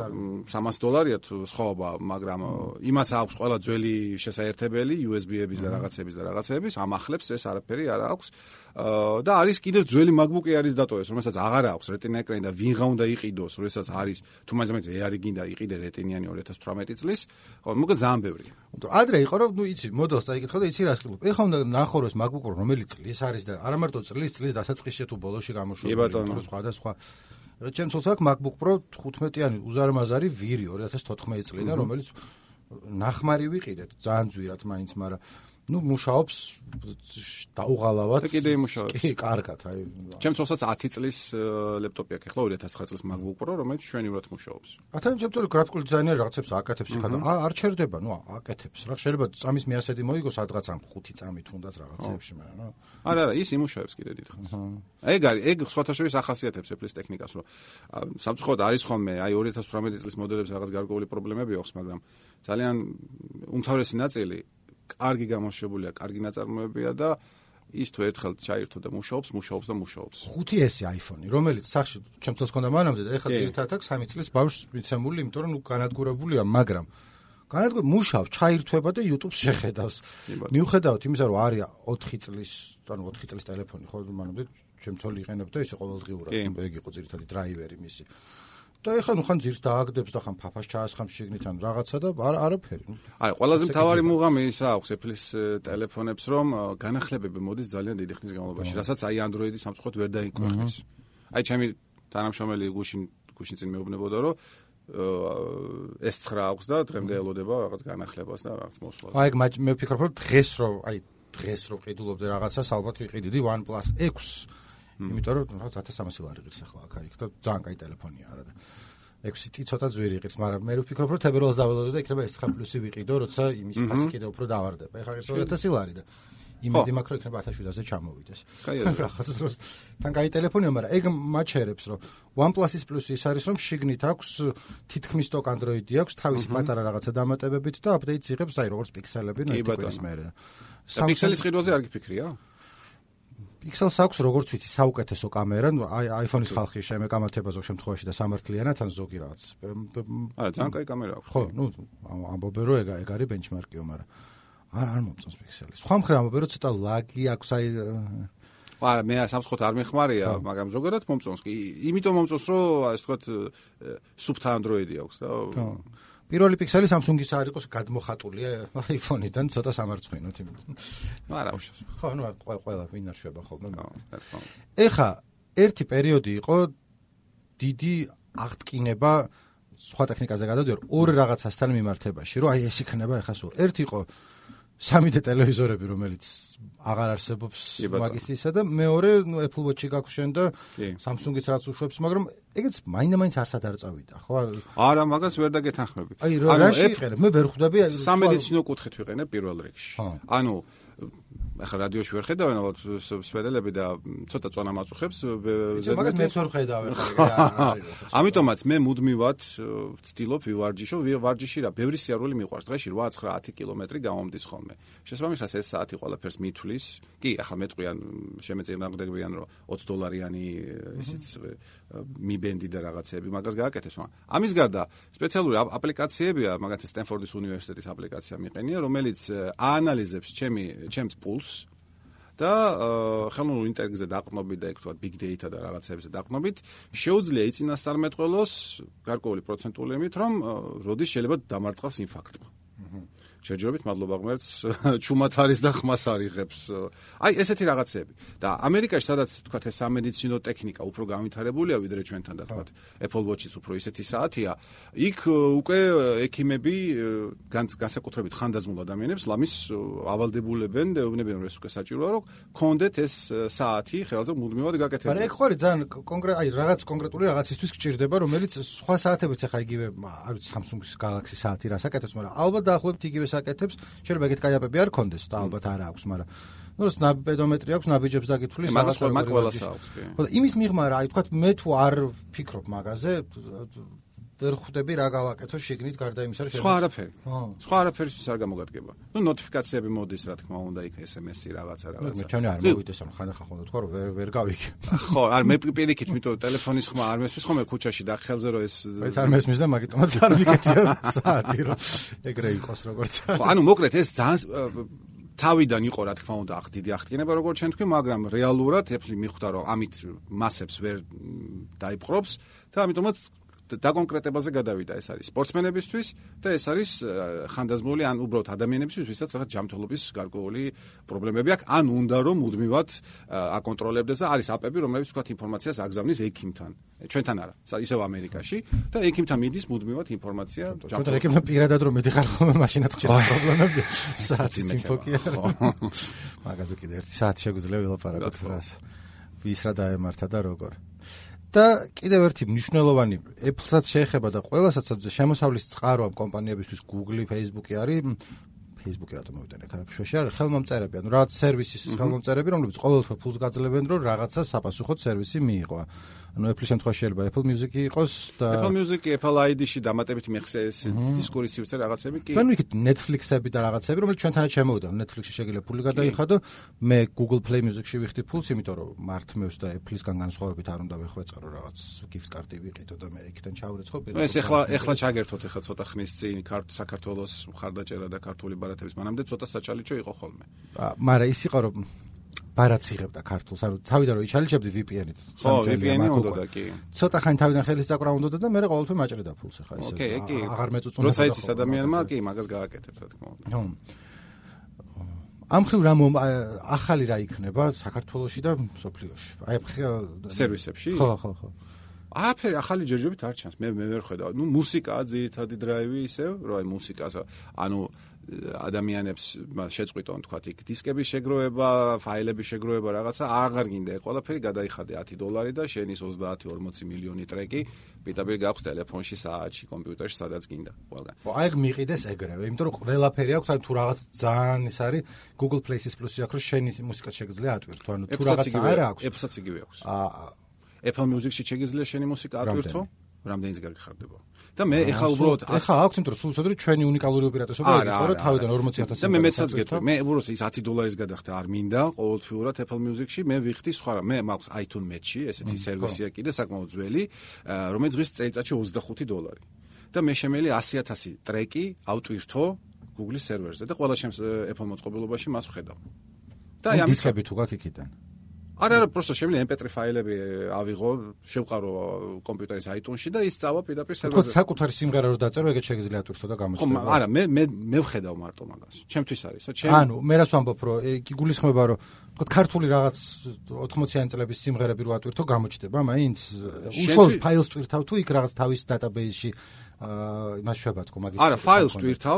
300 დოლარია თუ სხვაობა მაგრამ იმას აქვს ყველა ძველი შესაერთებელი USB-ების და რაღაცების და რაღაცების. ამახლებს ეს არაფერი არ აქვს. და არის კიდევ ძველი MacBook-ი არის დატოვეს, რომელსაც აღარ აქვს Retina ეკრანი და ვინღა უნდა იყიდოს, როდესაც არის თუ მაინც მაინც ეარი გინდა იყიდე Retina-იანი 2018 წლის, ხო, მოკლედ ძალიან ბევრი. ადრე იყო რომ ნუ იცი, მოდელს დაიკითხო და იცი რა სკილობ. ეხლა უნდა ნახო რომ ეს Pro რომელი წლის არის და არა მარტო წლის, წლის დასაწყისში თუ ბოლოში გამოშვებული, თუ სხვა და სხვა. ჩემ ცოლს აქვს MacBook Pro 15-იანი უზარმაზარი ვირი 2014 წლიდან, რომელიც ნახმარი ვიყიდეთ, ძალიან ძვირად მაინც, მაგრამ ну მუშაობს დაუღალავად და კიდე იმუშავებს კი კარგად აი ჩემ თვალსაც 10 წლის ლეპტოპი აქვს ახლა 2009 წლის MacBook Pro რომელიც ჩვენივრად მუშაობს ათან ჩემ გრაფიკული დიზაინერი რაღაცებს აკეთებს ხა და არ ჩერდება ნუ აკეთებს რა შეიძლება წამის მიასედი მოიგოს სადღაც ამ 5 წამით უნდათ რაღაცებში მაგრამ ნუ არა არა ის იმუშავებს კიდე დიდხანს ეგ არის ეგ სხვათა შორის ახასიათებს Apple-ის ტექნიკას რომ სამწუხაროდ არის ხოლმე აი 2018 წლის მოდელებს რაღაც გარკვეული პრობლემები აქვს მაგრამ ძალიან უმთავრესი ნაწილი კარგი გამოშვებულია, კარგი ნაწარმოებია და ის თუ ერთხელ ჩაირთო და მუშაობს, მუშაობს და მუშაობს. 5S iPhone-ი, რომელიც სახში ჩემთვის ქონდა მანამდე და ეხლა ძირითადად აქვს 3 წლის ბავშვს მიცემული, იმიტომ რომ განადგურებულია, მაგრამ განადგურ მუშაობს, ჩაირთვება და YouTube-ს შეხედავს. მიუხედავად იმისა, რომ არის 4 წლის, ანუ 4 წლის ტელეფონი, ხო, მანამდე ჩემ ცოლი იყენებდა ისე ყოველდღიურად, ეგ იყო ძირითადი დრაივერი მისი. და ეხლა ნუ ხან ძირს დააგდებს და ხან ფაფას ჩაასხამს შიგნიდან რაღაცა და არ არაფერი. აი, ყველაზე მთავარი მუღამი ისა აქვს Apple-ის ტელეფონებს, რომ განახლებები მოდის ძალიან დიდი ხნის განმავლობაში, რასაც აი Android-ი სამწუხაროდ ვერ დაიკვეხეს. აი, ჩემი თანამშრომელი გუშინ გუშინ წინ მეუბნებოდა, რომ ეს 9 აქვს და დღემდე ელოდება რაღაც განახლებას და რაღაც მოსვლას. აი, მე ვფიქრობ, რომ დღეს რომ აი დღეს რომ ყიდულობდე რაღაცას, ალბათ ვიყიდიდი OnePlus 6 იმიტომ რომ რაღაც 1300 ლარი ღირს ახლა აქ აიქ და ძალიან კაი ტელეფონია არა და 6 ტი ცოტა ძვირი ღირს მაგრამ მე ვფიქრობ რომ თებერვალს დაველოდო და იქნება S9 პლუსი ვიყიდო როცა იმის ფასი კიდევ უფრო დავარდება. ეხლა ღირს 2000 ლარი და იმედი მაქვს რომ იქნება 1700-ზე ჩამოვიდეს. კაი რაღაცა დროს თან კაი ტელეფონია მაგრამ ეგ მაჩერებს რომ OnePlus-ის პლუსი ის არის რომ შიგნით აქვს თითქმის stock Android-ი აქვს თავისი პატარა რაღაცა დამატებებით და აპდეიტს იღებს აი როგორც პიქსელები ნუ ეს მე და პიქსელის ყიდვაზე არ გიფიქრია Pixel-ს აქვს როგორც ვიცი საუკეთესო კამერა, აი iPhone-ის ხალხი შემეკამათება ზოგ შემთხვევაში და სამართლიანად ან ზოგი რაღაც. არა, ძალიან კაი კამერა აქვს. ხო, ნუ ამბობენ რომ ეგ ეგ არის ბენჩმარკიო, მაგრამ არ არ მომწონს Pixel-ი. სხვა მხრივ ამბობენ რომ ცოტა ლაგი აქვს აი არა, მე სამცხოთ არ მეხმარია, მაგრამ ზოგადად მომწონს კი. იმიტომ მომწონს რომ ასე ვთქვათ სუფთა Android-ი აქვს და ხო. პირველი პიქსელი Samsung-ის არ იყოს გადმოხატულია iPhone-იდან ცოტა სამარცხვინოთ იმით. ნუ არა უშავს. ხო, ნუ ყველა ვინ არ შვება ხოლმე. ეხა ერთი პერიოდი იყო დიდი აღტკინება სხვა ტექნიკაზე გადავდივარ ორ რაღაცასთან მიმართებაში, რომ აი ეს იქნება ახლა სულ. ერთი იყო 3D ტელევიზორები, რომელიც აღარ არსებობს მაგისისა და მეორე, Apple Watch-ი გაქვს შენ და Samsung-იც რაც უშვებს, მაგრამ ეგეც მაინდა-მაინც არსად არ წავიდა, ხო? არა, მაგას ვერ დაგეთანხმები. აი, რა შეიძლება? მე ვერ ხვდები სამედიცინო კუთხით ვიყენებ პირველ რიგში. ანუ ახლა რადიოში ვერ ხედავენ ალბათ სპედელები და ცოტა წონა მაწუხებს მაგას მეც ვერ ხედავ ახლა [LAUGHS] ამიტომაც მე მუდმივად ვცდილობ ვივარჯიშო ვარჯიში რა ბევრი სიარული მიყვარს. დღეში 8-9-10 კილომეტრი გამომდის ხოლმე. შესაბამისად ეს საათი ყველაფერს მithulis კი ახლა მეტყვიან შემეწინააღმდეგებიან რომ 20 დოლარიანი ისიც მიბენდი და რაღაცეები მაგას გააკეთებს მაგრამ ამის გარდა სპეციალური აპლიკაციებია მაგათაც სტენფორდის უნივერსიტეტის აპლიკაცია მიყენია რომელიც აანალიზებს ჩემი ჩემს პულს და ხელოვნურ ინტელექტზე დაყრდნობით და ეგ თქვა big data და რაღაცებზე დაყრდნობით შეუძლია იწინასწარმეტყველოს გარკვეული პროცენტული იმით რომ როდის შეიძლება დამარცხოს ინფარქტმა. აჰა. შეჯერობით მადლობა ღმერთს [LAUGHS] ჩუმად არის და ხმას არ იღებს. აი ესეთი რაღაცები. და ამერიკაში სადაც თქვათ ეს სამედიცინო ტექნიკა უფრო განვითარებულია ვიდრე ჩვენთან და თქვათ Apple Watch-იც უფრო ისეთი საათია, იქ უკვე ექიმები განსაკუთრებით ხანდაზმულ ადამიანებს ლამის ავალდებულებენ და ეუბნებიან რომ ეს უკვე საჭიროა რომ კონდეთ ეს საათი ხელზე მუდმივად გაკეთებული. მაგრამ ეგ ხო არის ძალიან კონკრეტ აი რაღაც კონკრეტული რაღაცისთვის გჭირდება, რომელიც სხვა საათებიც ახლა იგივე არ ვიცი Samsung-ის Galaxy საათი რას აკეთებს, მაგრამ ალბათ დაახლოებით იგივე მოდელს აკეთებს, შეიძლება ეგეთ კაიაპები არ კონდეს და ალბათ არ აქვს, მაგრამ ну როცა პედომეტრი აქვს, ნაბიჯებს დაგითვლის, მაგას ყველა ყველას აქვს, კი. ხო და იმის მიღმა რა, აი თქვა მე თუ არ ფიქრობ მაგაზე, ვერ ხვდები რა გავაკეთო შიგნით გარდა იმისა, რომ სხვა არაფერი. სხვა არაფერისთვის არ გამოგადგება. ნუ ნოტიფიკაციები მოდის, რა თქმა უნდა, იქ SMS-ი რაღაცა რაღაცა. მე ჩვენი არ მოვიდეს ამ ხანახა ხონდა თქვა რომ ვერ ვერ გავიქ. ხო, არ მე პირიქით, მითო ტელეფონის ხმა არ მესმის ხოლმე ქუჩაში და ხელზე რომ ეს ეს არ მესმის და მაგიტომაც არ ვიკეთია საათი რომ ეგრე იყოს როგორც. ხო, ანუ მოკლედ ეს ძალიან თავიდან იყო რა თქმა უნდა დიდი აღდგენება როგორც ჩვენ თქვი, მაგრამ რეალურად ეფლი მიხვდა რომ ამით მასებს ვერ დაიპყრობს და ამიტომაც დაკონკრეტებაზე გადავიდა. ეს არის სპორტსმენებისთვის და ეს არის ხანდაზმული ან უბრალოდ ადამიანებისთვის ვისაც რაღაც ჯანმრთელობის გარკვეული პრობლემები აქვს. ან უნდა რომ მუდმივად აკონტროლებდეს და არის აპები რომლებიც თქვა ინფორმაციას აგზავნის ექიმთან. ჩვენთან არა ისევ ამერიკაში. და ექიმთან მიდის მუდმივად ინფორმაცია ჯანმრთელობის ექიმთან პირადად რომ მიდიხარ ხოლმე მაშინაც ხდება პრობლემები. [LAUGHS] საათი სიმფოკია. [LAUGHS] მაგაზე კიდე ერთი საათი შეგვიძლია ვილაპარაკოთ რას ვის რა დაემართა და როგორ და კიდევ ერთი მნიშვნელოვანი Apple-საც შეეხება და ყველასაც შემოსავლის წყარო ამ კომპანიებისთვის Google, Facebook-ი არის Facebook-ი რატომ მოვიტანე ხარაფშოში არ ხელმომწერები ანუ რაღაც სერვისის ხელმომწერები რომლებიც ყოველთვის ფულს გაძლევენ რომ რაღაცა საპასუხოდ სერვისი მიიღო ანუ Apple შემთხვევაში შეიძლება Apple Music-ი იყოს და Apple Music-ი Apple ID-ში დამატებით მიხსე ეს დისკური სივრცე რაღაცები კი. ანუ იქით Netflix-ები და რაღაცები, რომელიც ჩვენთანაც შემოვიდა. Netflix-ში შეგიძლია ფული გადაიხადო, მე Google Play Music-ში ვიხდი ფულს, იმიტომ რომ მართმევს და Apple-ისგან განსხვავებით არ უნდა ვეხვეწარო რაღაც gift card-ი ვიყიდო და მე იქიდან ჩავრეცხო. ეს ეხლა ეხლა ჩაგერთოთ ეხლა ცოტა ხნის წინ საქართველოს მხარდაჭერა და ქართული ბარათების მანამდე ცოტა საჩალიჩო იყო ხოლმე. მაგრამ ის იყო რომ ბარაც იღებდა ქართულს, ანუ თავიდან რომ იჩალიჩებდი VPN-ით. ხო, VPN-ი უნდა და კი. ცოტა ხანი თავიდან ხელის წაკრა უნდა და მე ყოველთვის მაჭრედა ფულს ახლა ისე. ოკეი, კი. აღარ მეწუწუნა. როცა იცის ადამიანმა, კი, მაგას გააკეთებს, რა თქმა უნდა. ნუ. ამ ხრივ რა ახალი რა იქნება საქართველოსში და სოფლიოში? აი სერვისებში? ხო, ხო, ხო. არაფერი ახალი ჯერჯერობით არ ჩანს. მე მე ვერ ხედავ. ნუ მუსიკაა ძირითადი დრაივი ისევ, რომ აი მუსიკას ანუ ადამიანებს შეწყვიტონ თქვა იქ დისკების შეგროვება, ფაილების შეგროვება რაღაცა, აღარ გინდა ყველაფერი გადაიხადე 10 დოლარი და შენის 30-40 მილიონი ტრეკი პიტაბი გაქვს ტელეფონში, საათში, კომპიუტერში, სადაც გინდა ყველგან. ხო, აი მიყიდეს ეგრევე, იმიტომ რომ ყველაფერი აქვს, თუ რაღაც ძალიან ის არის Google Places Plus-ი აქვს, რომ შენი მუსიკა შეგიძლია ატვირთო, ანუ თუ რაღაც არ აქვს. Apple-საც იგივე აქვს. აა Apple Music-ში შეგიძლია შენი მუსიკა ატვირთო? რამდენიც გაგიხარდება. და მე ეხლა უბრალოდ ეხლა აქვს იმიტომ რომ სულ უცადრო ჩვენი უნიკალური ოპერატორობა იყო რომ თავიდან 40000 და მე მეცაც გეტყვი. მე უბრალოდ ის 10 დოლარის გადახდა არ მინდა ყოველთვიურად Apple Music-ში. მე ვიხდი სხვა რა მე მაქვს iTunes Match-ი ესეთი სერვისია კიდე საკმაოდ ძველი რომელიც ღირს წელიწადში 25 დოლარი. და მე შემელი 100000 ტრეკი ავტვირთო Google-ის სერვერზე და ყველა შემს Apple მოწყობილობაში მას ვხედავ. და აი ამის დისკები თუ გაქვს იქიდან არა, არა, просто შემიძლია MP3 ფაილები ავიღო, შევყარო კომპიუტერის iTunes-ში და ის წავა პირდაპირ სერვერზე. თქო, საკუთარი სიმღერა რო დაწერო, ეგეც შეგიძლია თურთო და გამოჩნდა. ხო, არა, მე მე მე ვხედავ მარტო მაგას. ჩემთვის არის, ხო, ჩემ ანუ მე რას ვამბობ, რომ იგი გულისხმობა, რომ თქო, ქართული რაღაც 80-იანი წლების სიმღერები რო ატვირთო, გამოჩნდება, მაინც უშუალოდ ფაილს ტვირთავ თუ იქ რაღაც თავის დატაბეისში აა იმას შვება თქო, მაგის არა, ფაილს ტვირთავ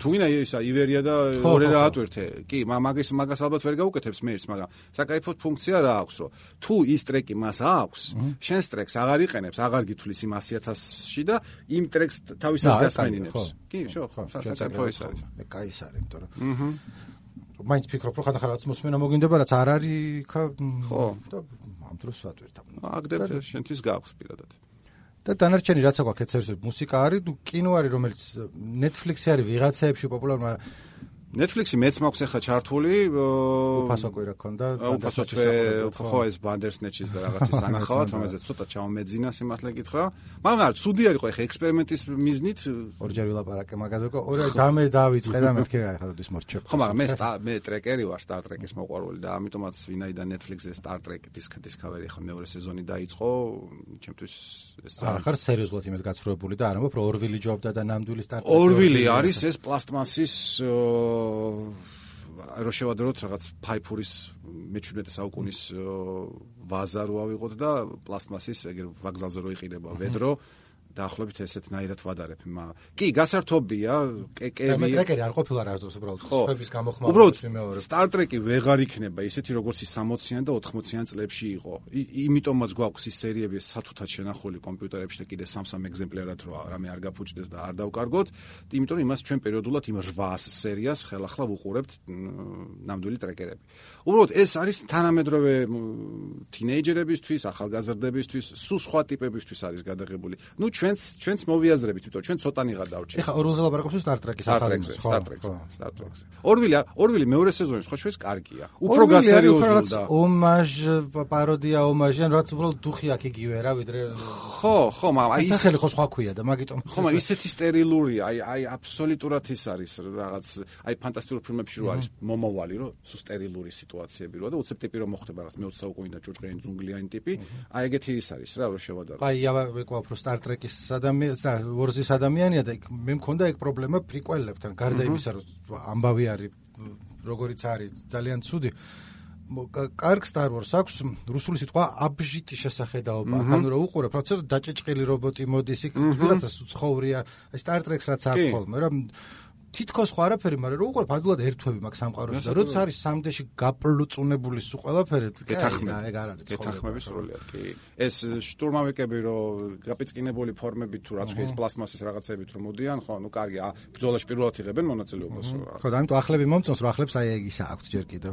თუ ვინა ისა ივერია და ორე რა ატვერთე. კი, მაგის მაგას ალბათ ვერ გაუკეთებს მეერს, მაგრამ საკაიფოდ ფუნქცია რა აქვს, რომ თუ ის ტრეკი მას აქვს, შენს ტრეკს აღარ იყენებს, აღარ გითვლის იმ 100000-ში და იმ ტრეკს თავისას გასმენინებს. კი, შო, ხო, საკაიფო ის არის. კაი ის არის, იმიტომ რომ აჰა მაინც ფიქრობ, რომ ხანდახან რაც მოსმენა მოგინდება, რაც არ არის ხო და ამ დროს ვატვირთავ. აგდება შენთვის გააქვს პირადად. და დანარჩენი რაც აქვს ეთერზე მუსიკა არის, კინო არის, რომელიც Netflix-ი არის ვიღაცაებში პოპულარული, მაგრამ Netflix-ი მეც მაქვს ახლა ჩართული. უფასო კვირა ქონდა. უფასო ხო ეს Bandersnatch-ის და რაღაცის ანახავად, [LAUGHS] რომელზეც ცოტა ჩავმეძინა სიმართლე გითხრა. მაგრამ არა, ცუდი არის ხო ახლა ექსპერიმენტის მიზნით. ორჯერ ვილაპარაკე მაგაზე, ორი დამე დავიწყე და მეთქე რა ახლა ის მორჩე. ხო, მაგრამ მე მე ტრეკერი ვარ Star Trek-ის მოყვარული და ამიტომაც ვინაიდან Netflix-ზე Star Trek Discovery ახლა მეორე სეზონი დაიწყო, ჩემთვის ეს არა ხარ სერიოზულად იმედ გაცრუებული და არ ამბობ რომ ორვილი ჯობდა და ნამდვილი Star Trek. ორვილი არის ეს პლასტმასის რო შევადროთ რაღაც ფაიფურის მე-17 საუკუნის ვაზა რო ავიღოთ და პლასტმასის ეგერ ვაგზალზე რო იყიდება ვედრო დაახლოებით ესეთნაირად ვადარებ. კი გასართობია კეკები მე ტრეკერი არ ყოფილა რა ზოს უბრალოდ ხების გამოხმაურება უბრალოდ Star Trek-ი ვეღარ იქნება ისეთი როგორც ის 60-იან და 80-იან წლებში იყო. იმიტომაც გვაქვს ის სერიები სათუთად შენახული კომპიუტერებში და კიდე სამ-სამ ეგზემპლარად რო რამე არ გაფუჭდეს და არ დავკარგოთ. იმიტომ იმას ჩვენ პერიოდულად იმ 800 სერიას ხელახლა ვუყურებთ ნამდვილი ტრეკერები. უბრალოდ ეს არის თანამედროვე თინეიჯერებისთვის ახალგაზრდებისთვის სულ სხვა ტიპებისთვის არის გადაღებული. ნუ ჩვენც ჩვენც მოვიაზრებით, იმიტომ ჩვენ ცოტანიღა დავრჩეთ. ეხა ორვილზე ლაპარაკობს Star Trek-ის ახალგაზრდებს, Star Trek-ს, Star Trek-ს. ორვილი ორვილი მეორე სეზონის ხო ჩვენს კარგია. უფრო გასერიოზული და ომაჟ პაროდია ომაჟი ან რაც უბრალოდ დუხი აქ იგივე რა ვიდრე ხო, ხო, მაგრამ აი ის სახელი ხო სხვა ქვია და მაგიტომ ხო, მაგრამ ისეთი სტერილურია, აი აი აბსოლუტურად ის არის რაღაც აი ფანტასტიკურ ფილმებში რო არის მომავალი რო სუ სტერილური სიტუაციები როა და უცებ ტიპი რო მოხდება რაღაც მე 20 საუკუნიდან ჭუჭყიანი ძუნგლიანი ტიპი, აი ეგეთი ის არის რა რო შევადარო. აი აბა ვეკვა უფრო Star Trek-ის ადამიანი და ვორზის ადამიანია და მე მქონდა ეგ პრობლემა პრიკველებთან. გარდა იმისა რომ ამბავი არის როგორიც არის ძალიან ცუდი. კარგ Star Wars აქვს რუსული სიტყვა აბჟიტი შესახედაობა. ანუ რომ უყურებ რა ცოტა დაჭეჭყილი რობოტი მოდის იქ ვიღაცა ცხოვრია Star Trek-ს რაც აქვს ხოლმე რა თითქოს ხო არაფერი, მაგრამ რო უყურებ ადულად ერთვები მაქვს სამყაროში და როცა არის სამდეში გაპლუწუნებული სულ ყველაფერი, გეთახმება, ეგ არ არის. გეთახმების როლია, კი. ეს შტურმავიკები რო გაპიწყინებული ფორმებით თუ რაც ვიცი პლასმასის რაღაცებით რო მოდიან, ხო, ნუ კარგია, ბრძოლაში პირველად იღებენ მონაწილეობას რა. ხო, და ამიტომ ახლები მომწონს, რომ ახლებს აი ეგ ისა აქვს ჯერ კიდევ.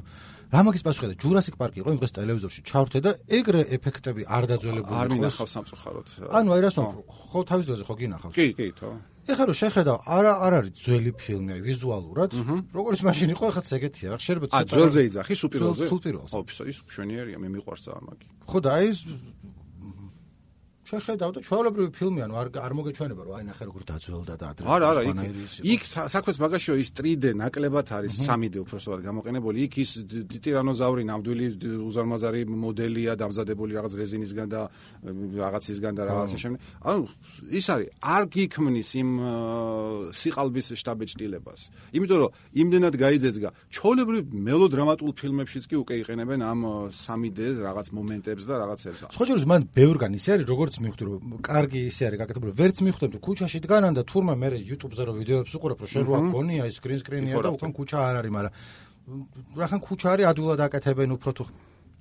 რა მაგის პასუხი და ჯურასიკ პარკი იყო იმ დღეს ტელევიზორში ჩავრთე და ეგრე ეფექტები არ დაძველებული იყო. არ მინახავს სამწუხაროდ. ანუ აი რას ვამბობ, ხო თავის დროზე ხო გინახავს? კი, კი, თო. ეხლა რომ შეხედავ, არა არ არის ძველი ფილმი ვიზუალურად, როგორც მაშინ იყო, ეხლა ეგეთია, რა შეიძლება ცოტა. ა ძველზე იძახი, სუპირველზე? სუპირველზე. ო, ის მშვენიერია, მე მიყვარს ამაგი. ხო და აი შეხედავ და ჩვეულებრივი ფილმი ანუ არ არ მოგეჩვენება რომ აი ნახე როგორ დაძველდა და ადრე არა არა იქ საქმეს მაგაშიო ის 3D ნაკლებად არის 3D უბრალოდ გამოყენებული. იქ ის ტირანოზავრი ნამდვილი უზარმაზარი მოდელია დამზადებული რაღაც რეზინისგან და რაღაცისგან და რაღაცის შემდეგ. ანუ ის არის არ გიქმნის იმ სიყალბის შტაბეჭდილებას. იმიტომ რომ იმდენად გაიძეძგა ჩოლებრივ მელოდრამატულ ფილმებშიც კი უკვე იყენებენ ამ 3D რაღაც მომენტებს და რაღაცებს სხვა ჯერს მან ბევრგან ისე არის როგორც მივხვდი რომ კარგი ისე არის გაკეთებული. ვერც მივხვდი რომ ქუჩაში დგანან და თურმე მე YouTube-ზე რო ვიდეოებს უყურებ რომ შენ რო აქ ის screen screen-ია და უკან ქუჩა არ არის მაგრამ რახან ქუჩა არის ადულად აკეთებენ უფრო თუ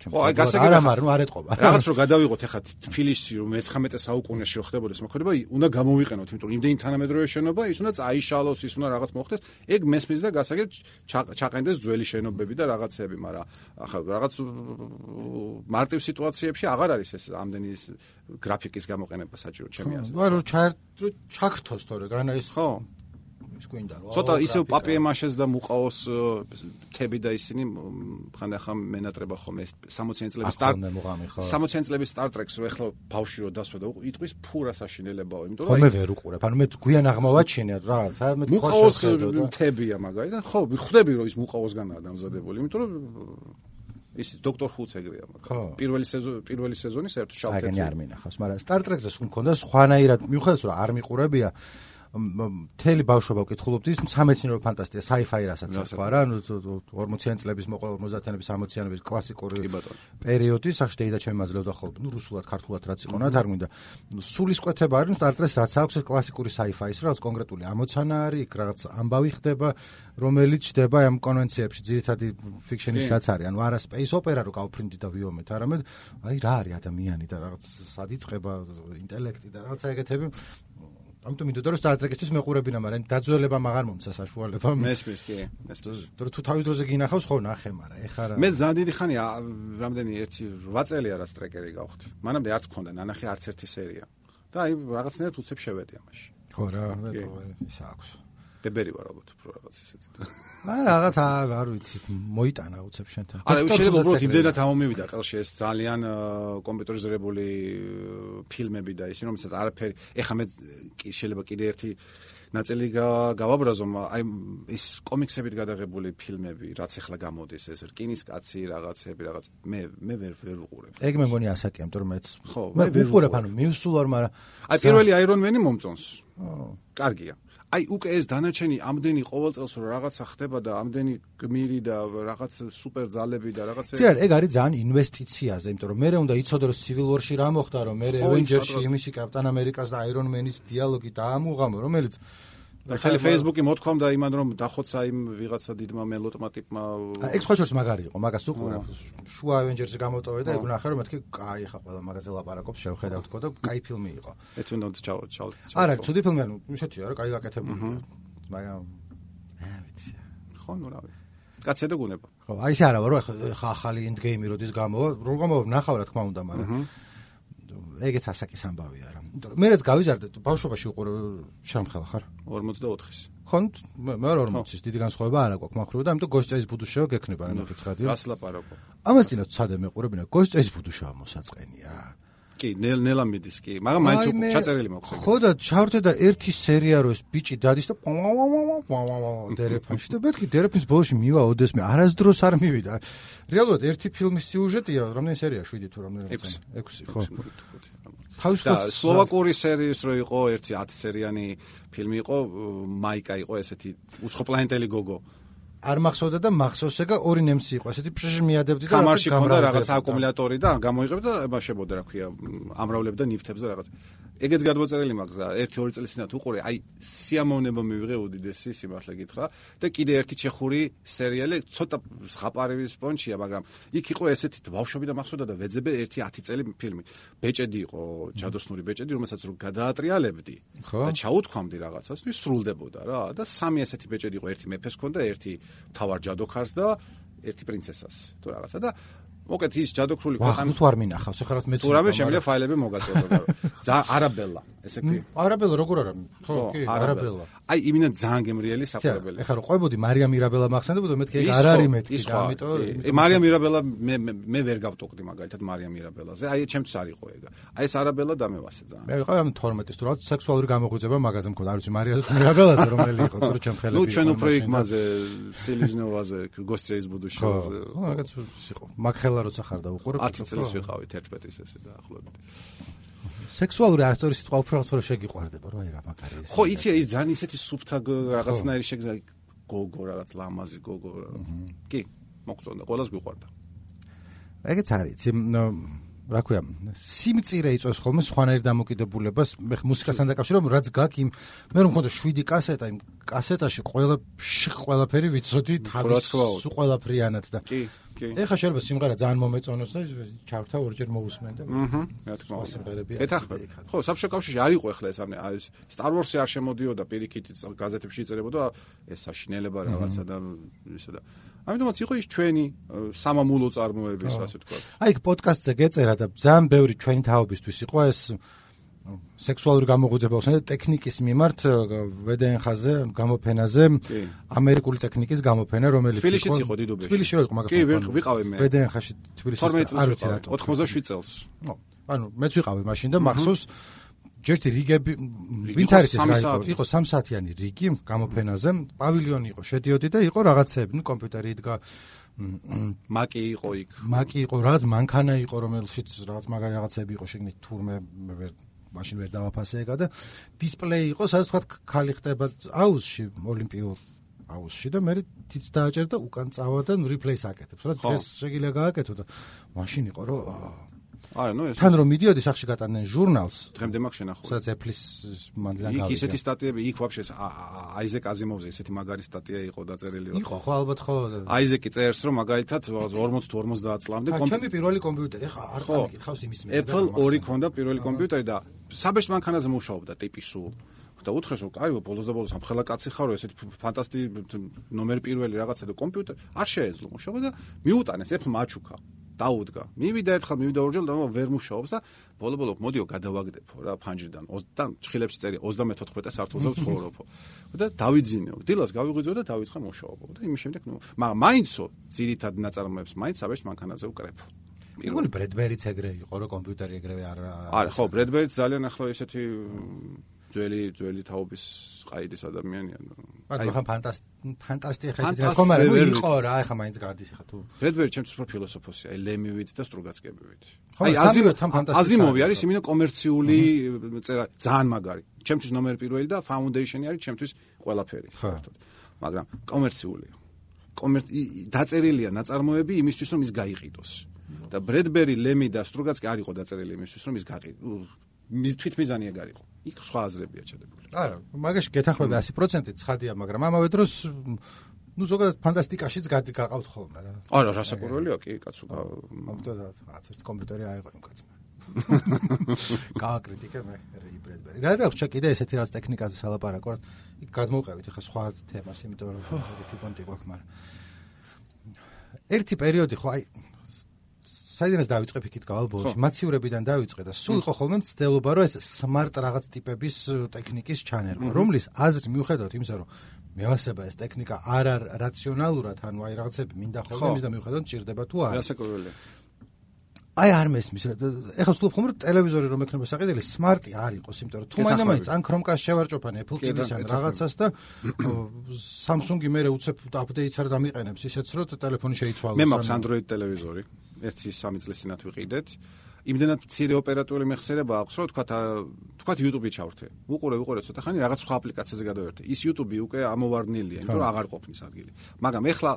ხო, აი გასაგებია. არა, მაგრამ არ ეთყობა. რაღაც რო გადავიღოთ ახლა თბილისში რომ 19 საუკუნეში რო ხდებოდეს მოქმედება, უნდა გამოვიყენოთ, იმიტომ რომ იმდენი თანამედროვე შენობა, ის უნდა წაიშალოს, ის უნდა რაღაც მოხდეს. ეგ მესმის და გასაგებ ჩაყენდეს ძველი შენობები და რაღაცები, მაგრამ ახლა რაღაც მარტივ სიტუაციებში აღარ არის ეს ამდენი გრაფიკის გამოყენება საჭირო ჩემი აზრით. ვარო ჩაქრთოს თორე, განა ის ხო? ის გვინდა რომ ცოტა ისევ პაპიემაშეს და მუყაოს თები და ისინი ხანდახან მენატრება ხომ ეს 60-იან წლების სტარ 60-იან წლების Star Trek-ს რო ეხლა ბავშვი რო დასვა და იტყვის ფურა საშინელებაო იმიტომ რომ მე ვერ უყურებ ანუ მე გვიან აღმოვაჩინე რაღაც აი მე მუყაოს თებია მაგალითად ხო ხვდები რომ ის მუყაოსგანაა დამზადებული იმიტომ რომ ის დოქტორ ეგრეა ხო. მაგრამ პირველი სეზონი პირველი სეზონი საერთოდ აგენი შავთეთრი არ მინახავს, მაგრამ Star Trek-ზე სულ მქონდა სხვანაირად, მიუხედავად რომ არ მიყურებია, მთელი ბავშვობა ვკითხულობდი, სამეცნიერო ფანტასტიკა, sci-fi რასაც ახლა რა, ნუ 40-იან წლების მოყვა 50-იანების 60-იანების კლასიკური კი ბატონო. პერიოდი, სახში დეიდა ჩემი მაძლევდა ხოლმე, ნუ რუსულად, ქართულად რაც იყო, რა თარ მინდა. სულისკვეთება არის, ნუ Star Trek-ს რაც აქვს ეს კლასიკური sci-fi-ის, რაღაც კონკრეტული ამოცანა არის, იქ რაღაც ამბავი ხდება, რომელიც ჩდება ამ კონვენციებში, ძირითადი ფიქშენის რაც არის, ანუ არა space opera რო გავფრინდი და ვიომეთ, არამედ აი რა არის ადამიანი და რაღაც სადიწყება ინტელექტი და რაღაცა ეგეთები. ამიტომ მინდოდა რომ Star Trek-ისთვის მეყურებინა, მაგრამ დაძველება მაგარ მომცა საშუალება. მესმის კი მესმის თუ თავის დროზე გინახავს ხო ნახე, მაგრამ ეხლა რა. მე ძალიან დიდი ხანია რამდენი 1 8 წელია რაც ტრეკერი გავხდი მანამდე არც მქონდა ნანახი არც ერთი სერია და აი რაღაცნაირად უცებ შევედი ამაში ხო რა, მეტო ის აქვს. ბებერი ვარ ალბათ უფრო რაღაც ისეთი აი რაღაც არ ვიცი, მოიტანა უცებ შენთან. არა შეიძლება უბრალოდ იმდენად ამომივიდა ყელში ეს ძალიან აა, ფილმები და ისინი რომელსაც არაფერი ეხა მე კი შეიძლება კიდე ერთი ნაწილი გა- გავაბრაზო აი ის კომიქსებით გადაღებული ფილმები რაც ეხლა გამოდის ეს რკინის კაცი რაღაცები რაღაც მე მე ვერ ვერ ვუყურებ. ეგ მე მგონი ასაკია, იმიტომ რომ მეც ხო, მე ვუყურებ, ანუ მივსულ ვარ, მაგრამ აი პირველი Iron Man-ი მომწონს. ო, კარგია. აი უკვე ეს დანარჩენი ამდენი ყოველ წელს რომ რაღაცა ხდება და ამდენი გმირი და რაღაც სუპერ ძალები და რაღაცა ცი არის, ეგ არის ძალიან ინვესტიციაზე, იმიტომ რომ მე უნდა იცოდე რომ Civil War-ში რა მოხდა, რომ მე Avengers-ში იმისი Captain America-ს და Iron Man-ის დიალოგი დაამუღამო, რომელიც და ხელი Facebook-ი მოთქვამდა იმან რომ დახოცა იმ ვიღაცა დიდმა მელოტმა ტიპმა ეგ სხვა შორის მაგარი იყო, მაგას უყურებ. შუა Avengers-ი გამოტოვე და ეგ ვნახე რომ მეთქი კაი ხა ყველა მაგაზე ლაპარაკობს, შევხედავ თქო და კაი ფილმი იყო. ეთვინო ჩაო ჩაო არა, ცუდი ფილმი ანუ ისეთია რა, კაი გაკეთებული. მაგრამ აა ვიცი. ხო ნუ რავი კაცე და გუნება ხო, აი ესე არა ვარო, ახლა ახალი end game როდის გამოვა, რო გამოვა? ნახავ რა თქმა უნდა, მაგრამ ეგეც ასაკის ამბავი არა. იმიტომ რომ მეც გავიზარდე, ბავშვობაში უყურე შამხელა ხარ. 44-ის ხო, მე მე 40-ის დიდი განსხვავება არა გვაქვს მახრუა და ამიტომ გოსტეის ბუდუშევა გექნება რა მოგეცხადია. რას ლაპარაკო ამას წინათ ცადე მეყურებინა, გოსტეის ბუდუშევა მოსაწყენია. კი ნელ ნელა მიდის კი მაგრამ მაინც ჩაწერილი მაქვს ხო და ჩავრთე და ერთი სერია რო ეს ბიჭი დადის და [LAUGHS] დერეფანში. და მეთქი დერეფნის ბოლოში მივა ოდესმე. არასდროს არ მივიდა. რეალურად ერთი ფილმის სიუჟეტია, რამდენი სერია 7 თუ რამდენი ექვსი. 6 ხო. და თავისუფლად სლოვაკური სერიის რო იყო ერთი 10 სერიანი ფილმი იყო მაიკა იყო ესეთი უცხოპლანეტელი გოგო არ მახსოვდა და მახსოვს ეგა ორი ნემსი იყო, ესეთი პრეშ მიადებდი და კამარში რაღაცა ქონდა რაღაც აკუმულატორი და გამოიღებ და ებაშებოდა რა ქვია ამრავლებდა ნიფთებს და რაღაც ეგეც გადმოწერილი მაგზა 1-2 წელი წინათ უყურე. აი სიამოვნება მივიღე უდიდესი სიმართლე გითხრა და კიდე ერთი ჩეხური სერიალი ცოტა ზღაპარივის პონჩია მაგრამ იქ იყო ესეთი ბავშვები და მახსოვდა და ვეძებე ერთი 10 წელი ფილმი. ბეჭედი იყო ჯადოსნური ბეჭედი რომელსაც რო გადაატრიალებდი და ჩაუთქვამდი რაღაცას ის სრულდებოდა რა. და სამი ესეთი ბეჭედი იყო ერთი მეფეს ქონდა ერთი თავარ ჯადოქარს და ერთი პრინცესას. თუ რაღაცა და მოკეთ ის ჯადოქრული ქვეყანა თუ არ მინახავს, ეხლა რაც მეც თუ რამე შემიძლია ფაილები მოგაწოდო. ზა არაბელა, ესე კი. არაბელა როგორ არა? ხო, კი, არაბელა. აი, იმინა ძალიან გემრიელი ცია, საყურებელი. ეხლა რო ყვებოდი მარია მირაბელა მახსენდებოდა, მეთქი ეგ არ არის მეთქი ის და ამიტომ კი. ე, მარია მირაბელა მე მე- ვერ გავტოყდი მაგალითად მარია მირაბელაზე. აი, ჩემთვის არ იყო ეგ. აი, ეს არაბელა დამევასე ძალიან. მე ვიყავ ამ 12-ის თუ რაღაც სექსუალური გამოღვიძება მაგაზე მქონდა, არ ვიცი მარიაზე თუ მირაბელაზე რომელი იყო, თუ ჩემ ხელები. ნუ ჩვენ უფრო იქ და- მასე სილიზნოვაზე, გოსცეის ხო, მაგაც იყო. მაგ ხელა როცა ხარ და უყურებ. 10 წელს ვიყავით 11-ის ესე დაახლოებით. სექსუალური არასწორი სიტყვა უფრო რაღაც შეგიყვარდება, რა აი რა მაგარი ეს. ხო, იცი ის ძალიან ისეთი სუფთა რაღაცნაირი შეგზა გოგო რაღაც ლამაზი გოგო. კი, მოგწონდა, ყოველას გვიყვარდა. ეგეც არის, ნო, რა ქვია, სიმწირე იწვევს ხოლმე სხვანაირ დამოკიდებულებას, მე მუსიკასთან დაკავშირებ, რაც გაკ იმ მე რომ მქონდა 7 კასეტა, იმ კასეტაში ყველა ყველაფერი ვიცოდი თავის სულ ყველაფრიანად და კი, კი. ეხა შეიძლება სიმღერა ძალიან მომეწონოს და ჩავრთა ორჯერ მოусმენ და აჰა, რა თქმა უნდა. სიმღერები იქ. ხო, საბჭო კავშირში არ იყო ახლა ეს ამ Star Wars-ი არ შემოდიოდა პირიქით გაზეთებში იწერებოდა ეს საშინელება რაღაცა და ისე და ამიტომაც იყო ის ჩვენი სამამულო წარმოების ასე თქვა. აი პოდკასტზე გეწერა და ძალიან ბევრი ჩვენი თაობისთვის იყო ეს სექსუალური გამოღვიძება და ტექნიკის მიმართ ა, VDNX-ზე გამოფენაზე ამერიკული ტექნიკის გამოფენა რომელიც თბილისშიც იყო დიდუბეში. თბილისში იყო მაგას კი, ვიყ- ვიყავი მე. VDNX-ში თბილისში 12 წელს არ ვიცი რატო 87 წელს. ნუ, ანუ მეც ვიყავი მაშინ და მახსოვს ჯერთი რიგები ვინც არის ეს რა იყო იყო 3 საათიანი რიგი გამოფენაზე პავილიონი იყო შედიოდი და იყო რაღაცები ნუ კომპიუტერი იდგა მაკი იყო იქ. მაკი იყო, რაღაც მანქანა იყო, რომელშიც რაღაც მაგარი რაღაცები იყო შეგნით თურმე ვერ მაშინ ვერ დავაფასეეგა და დისპლეი იყო, სადაც თქვა ქალი ხდება აუზში, ოლიმპიურ აუზში და მე თიც დააჭერდა უკან წავა და რეპლეის აკეთებს. რა დღეს შეგიძლია გააკეთო და მაშინ იყო რომ არა, ნუ ეს თან რომ მიდიოდი სახში გატანენ ჟურნალს. დღემდე მაქვს შენახული. სადაც ეფლის მანდლიდან გავიგე. იქ ისეთი სტატიები, იქ ვაფშე აიზეკ აზიმოვზე ესეთი მაგარი სტატია იყო დაწერილი იყო, ხო ალბათ ხო. აიზეკი წერს რომ მაგალითად 40 თუ 50 წლამდე კომპიუტერი. ჩემი პირველი კომპიუტერი, ხა არ გამიკითხავს იმის მე. Apple 2 ქონდა პირველი კომპიუტერი და საბეშ მანქანაზე მუშაობდა ტიპი სულ. და უთხრეს რომ კაი ბოლოს და ბოლოს ამხელა კაცი ხარო ესეთი ფანტასტიკი ნომერი პირველი რაღაცა და კომპიუტერი არ შეეძლო მუშაობა და მიუტანეს Apple მაჩუკა. დაუდგა. მივიდა ერთხელ, მივიდა ორჯერ და ვერ მუშაობს და ბოლო-ბოლო მოდიო გადავაგდებო რა ფანჯრიდან. და ჭხილებში წერი 34 სართულზე ვცხოვრობო. და დავიძინეო. დილას გავიღვიძო და დავიწყე მუშაობა. და იმის შემდეგ ნუ მაინცო ძირითად ნაწარმოებს მაინც საბეშ მანქანაზე უკრეფო. პირველი ბრედბერიც ეგრე იყო რა კომპიუტერი ეგრევე არ არა ხო ბრედბერიც ძალიან ახლა ესეთი ძველი ძველი თაობის ყაიდის ადამიანია. აი ხა ფანტასტი ფანტასტი ხა ისეთი ხომ არა იყო რა ახლა მაინც გადის ხა თუ. რედბერი ჩემთვის უფრო ფილოსოფოსია, აი ლემივით და სტრუგაცკებივით. აი აზიმოვი თან ფანტასტი. აზიმოვი არის იმენო კომერციული წერა ძალიან მაგარი. ჩემთვის ნომერ პირველი და ფაუნდეიშენი არის ჩემთვის ყველაფერი. ხო. მაგრამ კომერციულია. კომერ დაწერილია ნაწარმოები იმისთვის რომ ის გაიყიდოს. და ბრედბერი, ლემი და სტრუგაცკი არ იყო დაწერილი იმისთვის რომ ის გაიყიდოს. მის თვითმიზანია გარიყო. იქ სხვა აზრებია ჩადებული. არა, მაგაში გეთანხმები 100% ცხადია, მაგრამ ამავე დროს ну ზოგადად ფანტასტიკაშიც გაყავთ ხოლმე რა. არა, რასაკვირველია კი, კაცო. ამიტომ რაღაც ერთ კომპიუტერი აიღო იმ კაცმა. [LAUGHS] გააკრიტიკე მე ბრედბერი. რა დაქვს კიდე ესეთი რაღაც ტექნიკაზე სალაპარაკო, იქ გადმოვყევით ახლა სხვა თემას, იმიტომ რომ [SIGHS] ეგეთი კონტი გვაქვს, მაგრამ ერთი პერიოდი ხო აი საიდანაც დავიწყებ იქით გავალბოლში მაციურებიდან დავიწყე და სულ იყო ხოლმე მცდელობა რომ ეს smart რაღაც ტიპების ტექნიკის ჩანერგვა რომლის აზრი მიუხედავად იმისა რომ მეავსება ეს ტექნიკა არ არ რაციონალურად ანუ აი რაღაცები მინდა ხოლმე იმის და მიუხედავად ჭირდება თუ არა რასაკვირველია აი არ მესმის რა ეხლა ვთქვი ხომ რომ ტელევიზორი რომ ექნება საყიდელი smart-ი არ იყოს იმიტომ რომ თუ მაინც ან Chromecast შევარჭოფან Apple TV-სან რაღაცას და Samsung-ი მე უცებ update-ს არ დამიყენებს ისეც რომ ტელეფონი შეიცვალოს მე მაქვს Android ტელევიზორი ერთი სამი წლის წინათ ვიყიდეთ. იმდენად მცირე ოპერატიული მეხსიერება აქვს, რომ თქვა თქვა YouTube-ი ჩავრთე. უყურე, უყურე ცოტა ხანი რაღაც სხვა აპლიკაციაზე გადავერთე. ის YouTube-ი უკვე ამოვარდნილია, იმიტომ რომ აღარ ყოფნის ადგილი. მაგრამ ეხლა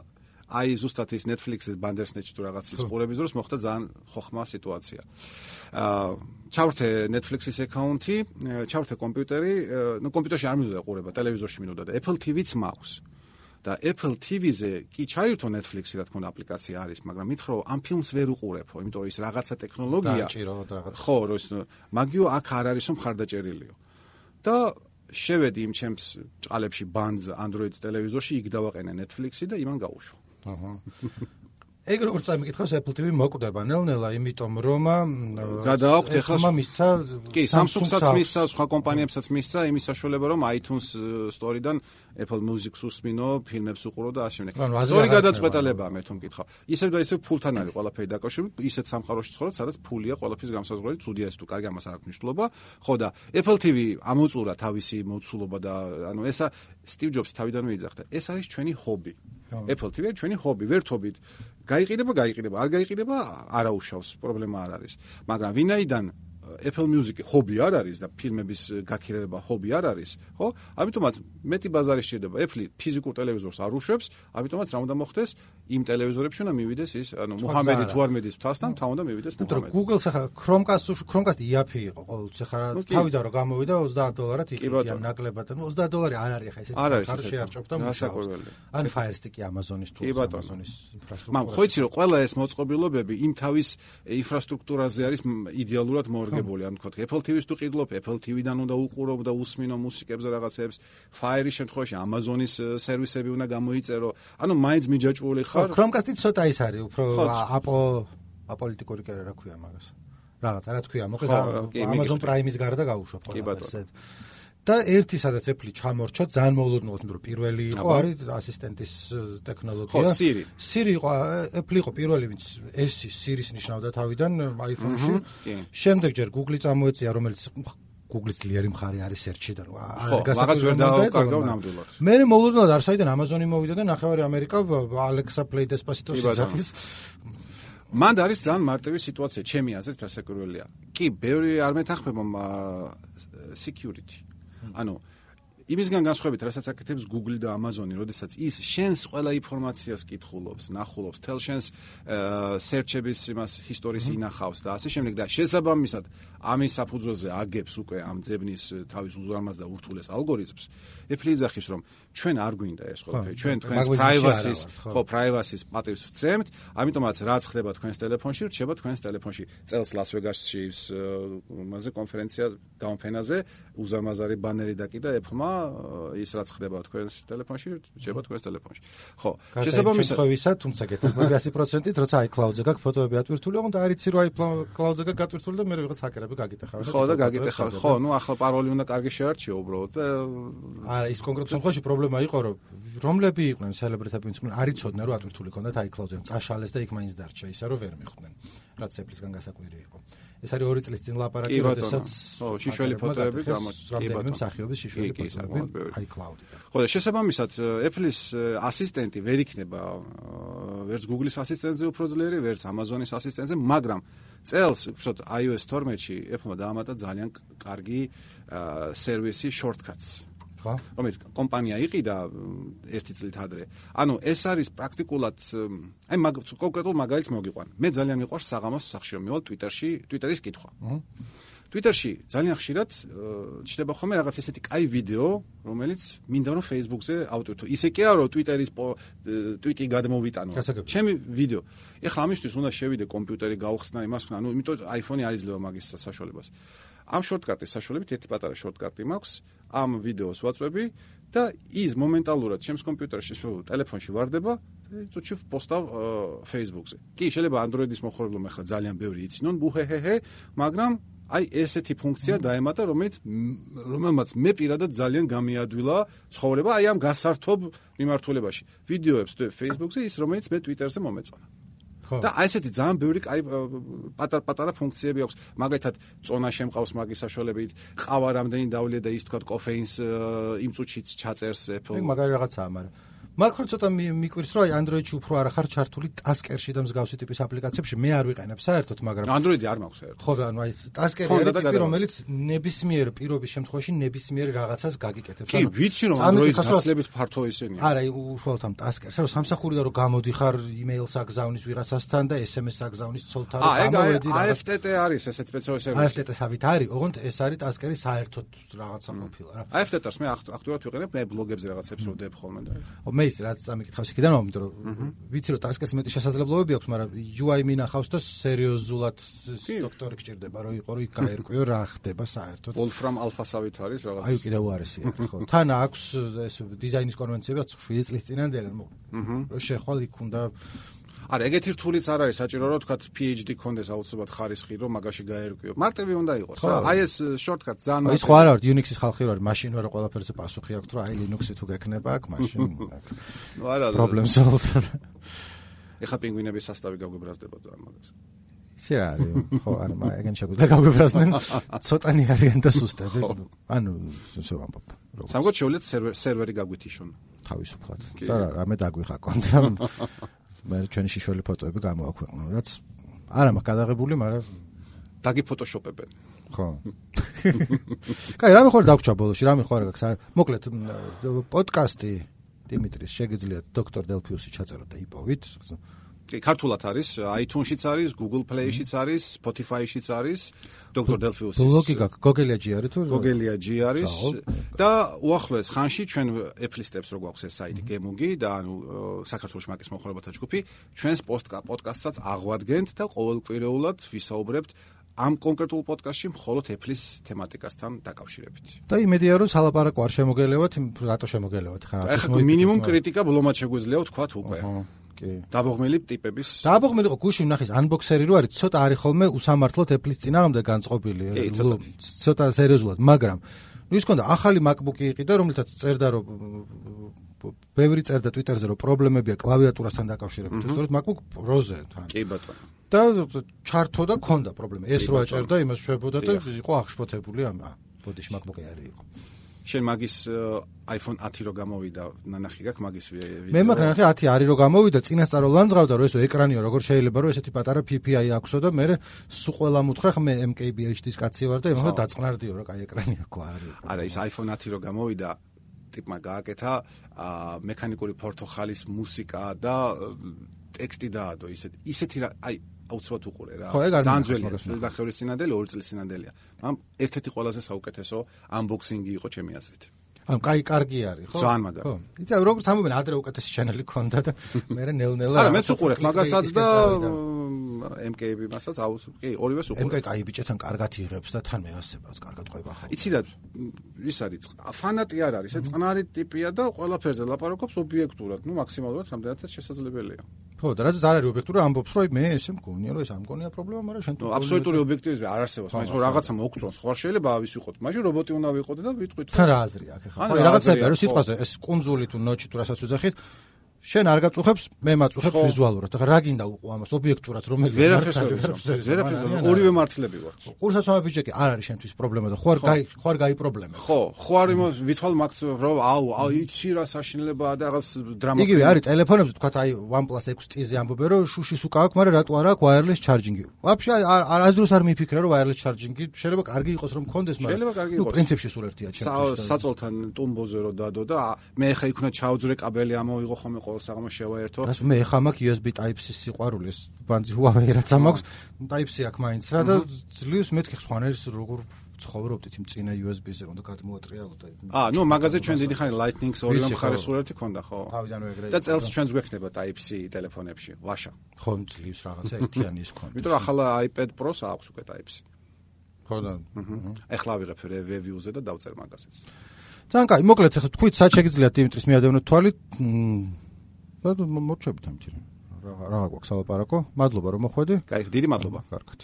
აი ზუსტად ის Netflix-ის Bandersnatch თუ რაღაც ის ყურების დროს მოხდა ძალიან ხოხმა სიტუაცია. აა ჩავრთე Netflix-ის აკაუნთი, ჩავრთე კომპიუტერი, ნუ კომპიუტერში არ მინდოდა ყურება, ტელევიზორში მინდოდა და Apple TV-ც მაქვს. და Apple TV-ზე კი ჩაირთო Netflix-ი რა თქმა უნდა აპლიკაცია არის, მაგრამ მითხრა ამ ფილმს ვერ უყურებო, იმიტომ რომ ის რაღაცა ტექნოლოგია ხო, რომ ის მაგიო აქ არ არის რომ ხარდაჭერილიო. და შევედი იმ ჩემს ჭყალებში ბანძ Android ტელევიზორში, იქ დავაყენე Netflix-ი და იმან გაუშვა. აჰა. ეგ როგორც წამიკითხავს Apple TV მოკვდება ნელ-ნელა, იმიტომ რომ გადააქვთ ეხლა ხმა მისცა კი Samsung-საც მისცა, სხვა კომპანიებსაც მისცა იმის საშუალება რომ iTunes Store-დან Apple Music-ს უსმინო, ფილმებს უყურო და ასე შემდეგ. სწორი გადაწყვეტილებაა მე თუ მკითხავ. ისევ და ისევ ფულთან არის ყველაფერი დაკავშირებული, ისეთ სამყაროში ცხოვრობ, სადაც ფულია ყველაფრის გამოსაზღვრელი, ცუდია ეს თუ კარგი ამას არ აქვს მნიშვნელობა. ხო და Apple TV ამოწურა თავისი მოცულობა და ანუ ესა Steve Jobs თავიდანვე იძახდა. ეს არის ჩვენი ჰობი. Apple TV არის ჩვენი ჰობი, ვერთობით. გაიყიდება, გაიყიდება, არ გაიყიდება, არაუშავს, პრობლემა არ არის. მაგრამ ვინაიდან Apple Music ჰობი არ არის და ფილმების გაქირება ჰობი არ არის, ხო? ამიტომაც მეტი ბაზარი შეიძლება. Apple ფიზიკურ ტელევიზორს არ უშვებს, ამიტომაც რა უნდა მოხდეს? იმ ტელევიზორებში უნდა მივიდეს ის, ანუ მუჰამედი თუ არ მედის თვალსთან, თან უნდა მივიდეს მუჰამედი. Google-ს ახლა Chromecast-ში Chromecast იაფი იყო ყოველთვის ახლა თავიდან რომ გამოვიდა 30 დოლარად იყიდია ნაკლებად, ანუ 30 დოლარი არ არის ახლა ესეთი ხარში არ ჭობდა მუშაობს. ან Fire Stick-ი Amazon-ის თუ Amazon-ის ინფრასტრუქტურა. მაგრამ ხო იცი რომ ყველა ეს მოწყობილობები იმ თავის ინფრასტრუქტურაზე არის იდეალურად მოორგებული, ანუ თქვა Apple TV-ს თუ ყიდლობ, Apple TV-დან უნდა უყურო და უსმინო მუსიკებს რაღაცებს, Fire-ის შემთხვევაში Amazon-ის სერვისები უნდა გამოიწერო. ანუ მაინც მიჯაჭვული ხარ. Chromecast-ი ცოტა ის არის, უფრო აპო აპოლიტიკური კერა რა ქვია მაგას. რაღაც, რა თქვია, მოკლედ Amazon Prime-ის გარდა გაუშვებ ყველა ესეთ. და ერთი სადაც Apple ჩამორჩა ძალიან მოულოდნელად, რომ პირველი იყო არის ასისტენტის ტექნოლოგია. ხო, Siri. Siri იყო Apple იყო პირველი, ვინც ეს Siri-ს ნიშნავდა თავიდან iPhone-ში. შემდეგ ჯერ Google-ი წამოეწია, რომელიც Google-ის ძლიერი მხარე არის search-ი და ხო, რაღაც ვერ დააკარგავ ნამდვილად. მე მოულოდნელად არ საიდან Amazon-ი მოვიდა და ნახევარი ამერიკა Alexa Play Despacito-ს იზახის. მანდ არის ძალიან მარტივი სიტუაცია, ჩემი აზრით, რასაკვირველია. კი, ბევრი არ მეთანხმება security. ანუ იმისგან განსხვავებით, რასაც აკეთებს Google და Amazon-ი, როდესაც ის შენს ყველა ინფორმაციას კითხულობს, ნახულობს, თელ შენს search-ების იმას ისტორიის ინახავს და ასე შემდეგ და შესაბამისად ამის საფუძველზე აგებს უკვე ამ ძებნის თავის უზარმაზ და ურთულეს ალგორითმს, Apple იძახის, რომ ჩვენ არ გვინდა ეს ყველაფერი, ჩვენ თქვენს privacy-ს, ხო, privacy-ს პატივს ვცემთ, ამიტომაც რაც ხდება თქვენს ტელეფონში, რჩება თქვენს ტელეფონში. წელს Vegas-ში ის მასე კონფერენცია გამოფენაზე უზარმაზარი ბანერი დაკიდა Apple-მა ის რაც ხდება თქვენს ტელეფონში, რჩება თქვენს ტელეფონში. ხო, შესაბამისად ხევისა, თუმცა გეთახმები 100%-ით, როცა iCloud-ზე გაქვს ფოტოები ატვირთული, ოღონდ არ იცი რომ iCloud-ზე გაქვს ატვირთული და მე რაღაც ჰაკერები გაგიტეხავენ. ხო და გაგიტეხავენ. ხო, ნუ ახლა პაროლი უნდა კარგი შეარჩიო უბრალოდ და არა, ის კონკრეტულ შემთხვევაში პრობლემა იყო, რომ რომლები იყვნენ სელებრიტები, ვინც არ იცოდნენ რომ ატვირთული ქონდათ iCloud-ზე, წაშალეს და იქ მაინც დარჩა, ისა რომ ვერ მიხვდნენ, რაც Apple-ისგან გასაკვირი იყო. ეს არის ორი წლის წინ ლაპარაკი, როდესაც ხო, შიშველი ფოტოები გამოჩნდა. კი ბატონო, მსახიობის შიშველი ფოტოები iCloud-იდან. ხო, და შესაბამისად Apple-ის ასისტენტი ვერ იქნება ვერც Google-ის ასისტენტზე უფრო ძლიერი, ვერც Amazon-ის ასისტენტზე, მაგრამ წელს, უბრალოდ iOS 12-ში Apple-მა დაამატა ძალიან კარგი სერვისი shortcuts. ხო? რომელიც კომპანია იყიდა ერთი წლით ადრე. ანუ ეს არის პრაქტიკულად აი მაგ კონკრეტულ მაგალითს მოგიყვან. მე ძალიან მიყვარს საღამოს სახში რომ მივალ Twitter-ში, Twitter-ის კითხვა. Twitter-ში ძალიან ხშირად ჩდება ხოლმე რაღაც ესეთი კაი ვიდეო, რომელიც მინდა რომ Facebook-ზე ავტვირთო. ისე კი არა რომ Twitter-ის tweet-ი გადმოვიტანო. ჩემი ვიდეო. ეხლა ამისთვის უნდა შევიდე კომპიუტერი გავხსნა იმას ხნა, ну, იმიტომ iPhone-ი არ იძლევა მაგის საშუალებას. ამ შორტკატის საშუალებით ერთი პატარა შორტკატი მაქვს, ამ ვიდეოს ვაწვევი და ის მომენტალურად ჩემს კომპიუტერში, ტელეფონში ვარდება და წუთში პოსტავ Facebook-ზე. კი, შეიძლება Android-ის მოხმარებლობამ ახლა ძალიან ბევრი იცინონ, ბუჰეჰეჰე, მაგრამ აი ესეთი ფუნქცია დაემატა, რომელიც რომელმაც მე პირადად ძალიან გამიადვილა ცხოვრება აი ამ გასართობ მიმართულებაში. ვიდეოებს თუ Facebook-ზე ის რომელიც მე Twitter-ზე მომეწონა. და აი ესეთი ძალიან ბევრი კაი პატარ-პატარა ფუნქციები აქვს. მაგალითად, წონა შემყავს მაგის საშუალებით, ყავა რამდენი დავლე და ის თქვა კოფეინს იმ წუთშიც ჩაწერს Apple. მაგარი რაღაცაა, მაგრამ მაგრამ ცოტა მიკვირს რომ აი Android-ში უფრო არ ახარ ჩართული Tasker-ში და მსგავსი ტიპის აპლიკაციებში. მე არ ვიყენებ საერთოდ მაგრამ Android-ი არ მაქვს საერთოდ. ხო და ანუ აი Tasker-ი არის ტიპი რომელიც ნებისმიერ პირობის შემთხვევაში ნებისმიერ რაღაცას გაგიკეთებს. კი ვიცი რომ Android-ის გაცლებით ფართო ისენია არა აი უშუალოდ ამ Tasker-ს. რომ სამსახურიდან რომ გამოდიხარ email-ს აგზავნის ვიღაცასთან და SMS-ს აგზავნის ცოლთან და გამოვედი რა AFTT არის ესეც სპეციალური სერვისი AFTT-სავით არის. ოღონდ ეს არის Tasker-ის საერთოდ რაღაცა ყოფილა რა. AFTT-ს მე აქტუალურად ვიყენებ. მე ბლოგებზე რაღაცებს რო დებ ხოლმე და ო მე ის რაც წამიკითხავს იქიდან, იმიტომ რომ ვიცი რომ ტასკეს მეტი შესაძლებლობები აქვს, მაგრამ UI მინახავს და სერიოზულად დოქტორი გჭირდება, რომ იყო რომ იქ გაერკვიო რა ხდება საერთოდ. Wolfram Alpha-სავით არის რაღაც. აი კიდევ უარესი არის, ხო. თან აქვს ეს დიზაინის კონვენციები 7 წლის წინანდელი, რომ შეხვალ იქ უნდა არა, ეგეთი რთულიც არ არის საჭირო რომ თქვა PhD კონდეს აუცილებლად ხარისხი რომ მაგაში გაერკვიო. მარტივი უნდა იყოს რა. აი ეს shortcut ძალიან აი სხვა არა ვარ Unix-ის ხალხი ვარ, მაშინ ვარ ყველაფერზე პასუხი აქვს, რომ აი Linux-ი თუ გექნება აქ, მაშინ [LAUGHS] ნუ არა. problem solved. ეხა პინგვინების სასტავი გაგვიბრაზდება ძალიან მაგას. ისე არის, ხო, არა, მაგ ეგენ შეგვიძლია გაგვიბრაზდნენ. ცოტანი არიან და სუსტები. [LAUGHS] ანუ ისე ვამბობ. სამგოთ შეუძლიათ სერვერი გაგვითიშონ. თავისუფლად. და რამე დაგვიხაკონ და [LAUGHS] მე ჩვენი შიშველი ფოტოები გამოაქვეყნა, რაც არა მაქვს გადაღებული, მაგრამ დაგიფოტოშოპებენ. ხო. კაი, რამე ხარ დაგჭა ბოლოში, რამე ხარ გაქვს? მოკლედ პოდკასტი დიმიტრის შეგიძლიათ დოქტორ დელფიუსი ჩაწეროთ და იპოვით. კი, ქართულად არის, iTunes-შიც არის, Google Play-შიც არის, Spotify-შიც არის, Dr. Delphius-ის. ბლოგი გაქვს, G არის თუ? G არის. და უახლოეს ხანში ჩვენ Apple Steps რო გვაქვს ეს საიტი Gemugi და ანუ საქართველოს მაკის მოხარებათა ჯგუფი, ჩვენს პოდკასტსაც აღვადგენთ და ყოველკვირეულად ვისაუბრებთ ამ კონკრეტულ პოდკასტში მხოლოდ Apple-ის თემატიკასთან დაკავშირებით. და იმედია რომ სალაპარაკო არ შემოგელევათ, რატო შემოგელევათ ხარ? ახლა მინიმუმ კრიტიკა ბლომად შეგვიძლია ვთქვა უკვე. კი. დაბოღმელი ტიპების. დაბოღმელი იყო გუშინ ნახის unboxer-ი რო არის, ცოტა არის ხოლმე უსამართლოდ Apple-ის წინააღმდეგ განწყობილი. ცოტა სერიოზულად, მაგრამ ну ის კონდა ახალი MacBook-ი იყიდა, რომელთაც წერდა რომ ბევრი წერდა Twitter-ზე რომ პრობლემებია კლავიატურასთან დაკავშირებით. სწორედ MacBook Pro-ზე თან. კი ბატონო. და ჩართო და ქონდა პრობლემა. ეს რო აჭერდა, იმას შვებოდა და იყო აღშფოთებული ამ. ბოდიში MacBook Air იყო. შენ მაგის э, iPhone 10 რო გამოვიდა, ნანახი გაქვს მაგის ვიდეო. მე მაგ ნანახი 10 არის რო გამოვიდა, წინასწარ ლანძღავდა რომ ესო ეკრანიო როგორ შეიძლება რომ ესეთი პატარა PPI აქვსო და მე სულ ყველა მუთხრა მე MKBHD-ის კაცი ვარ და იმას დაწნარდიო რომ კაი ეკრანიო ხო არის. არა, ის iPhone 10 რო გამოვიდა, ტიპმა გააკეთა მექანიკური ფორთოხალის მუსიკა და э, ტექსტი დაადო ისეთ ისეთი აი აუცილებლად უყურე რა. ძალიან ძველია წელდახევრის სინამდვილე ორი წლის სინამდვილეა მაგრამ ერთ-ერთი ყველაზე საუკეთესო unboxing-ი იყო ჩემი აზრით. ანუ კაი კარგი არის ხო? ძალიან მაგარი. ხო. იცი როგორც ამობენ ადრე უკეთესი ჩანელი ქონდა და [LAUGHS] მე ნელ-ნელა არა მეც უყურე მაგასაც და MKB მასაც აუს კი ორივეს უყურე MKB კაი ბიჭეთან კარგად იღებს და თან მეასებას კარგად ყვება ხო იცი რა ის არის ფანატი არ არის ეს წყნარი ტიპია და ყველაფერზე ლაპარაკობს ობიექტურად ნუ მაქსიმალურად რამდენადაც შესაძლებელია ხო და რაც არ არის ობიექტური ამბობს რომ მე ესე მგონია რომ ეს არ მგონია პრობლემა მაგრამ შენ თუ აბსოლუტური ობიექტივიზმი არ არსებობს. მაინც რომ რაღაცა მოგწონს ხო შეიძლება ავის ვიყოთ. მაშინ რობოტი უნდა ვიყოთ და ვიტყვით რა აზრი აქვს? ხო რაღაცაა რომ სიტყვაზე ეს კონზული თუ ნოჩი თუ რასაც უძახით შენ არ გაწუხებს, მე მაწუხებს ვიზუალურად. ახლა რა გინდა უყო ამას ობიექტურად რომელი ვერაფერს ვერაფერს ორივე მართლები ვართ. ყურსაცავი ბიჭეკი არ არის შენთვის პრობლემა და ხო არ გაი ხო არ გაიპრობლემებ. ხო, ხო არ ვითვალ მაქსიმუმ რომ აუ, აუ იცი რა საშინლებაა და რაღაც დრამა. იგივე არის ტელეფონებზე თქვა აი OnePlus 6T-ზე ამბობენ რომ შუშის უკავ აქვს, მაგრამ რატო არ აქვს wireless charging-ი? ვაფშე არ აზროს არ მიფიქრა რომ wireless charging-ი შეიძლება კარგი იყოს რომ კონდეს, მაგრამ შეიძლება კარგი იყოს. ნუ პრინციპში სულ ერთია ჩემთვის. საწოლთან ტუმბოზე რომ დადო და მე ხა იქნა ჩაუძრე კაბელი ამოვიღო ხოლმე ყოველ საღამო შევაერთო. რას მე ხა მაქვს USB Type-C სიყვარული ეს ბანძი Huawei რაც ამაქვს Type-C აქვს მაინც რა და ძლივს მეთქი ხვანერს როგორ ცხოვრობდით იმ წინა USB-ზე უნდა გადმოატრიალო და აა ნუ მაგაზე ჩვენ დიდი ხანი Lightning-ს ორივე მხარეს სურათი ქონდა ხო. თავიდანვე ეგრე და წელს ჩვენს გვექნება Type-C ტელეფონებში ვაშა. ხო ძლივს რაღაცა ერთიანი ის ქონდა. იმიტომ რომ ახლა iPad Pro-ს აქვს უკვე Type-C. ხო და ეხლა ვიღებ review-ზე და დავწერ მაგასაც ძალიან კაი მოკლედ ახლა თქვით სად შეგიძლიათ დიმიტრის მიადევნოთ თვალით და მოჩვევით ამ თირე. რა რა გვაქვს ალაპარაკო? მადლობა რომ მოხვედი. კაი, დიდი მადლობა. კარგად.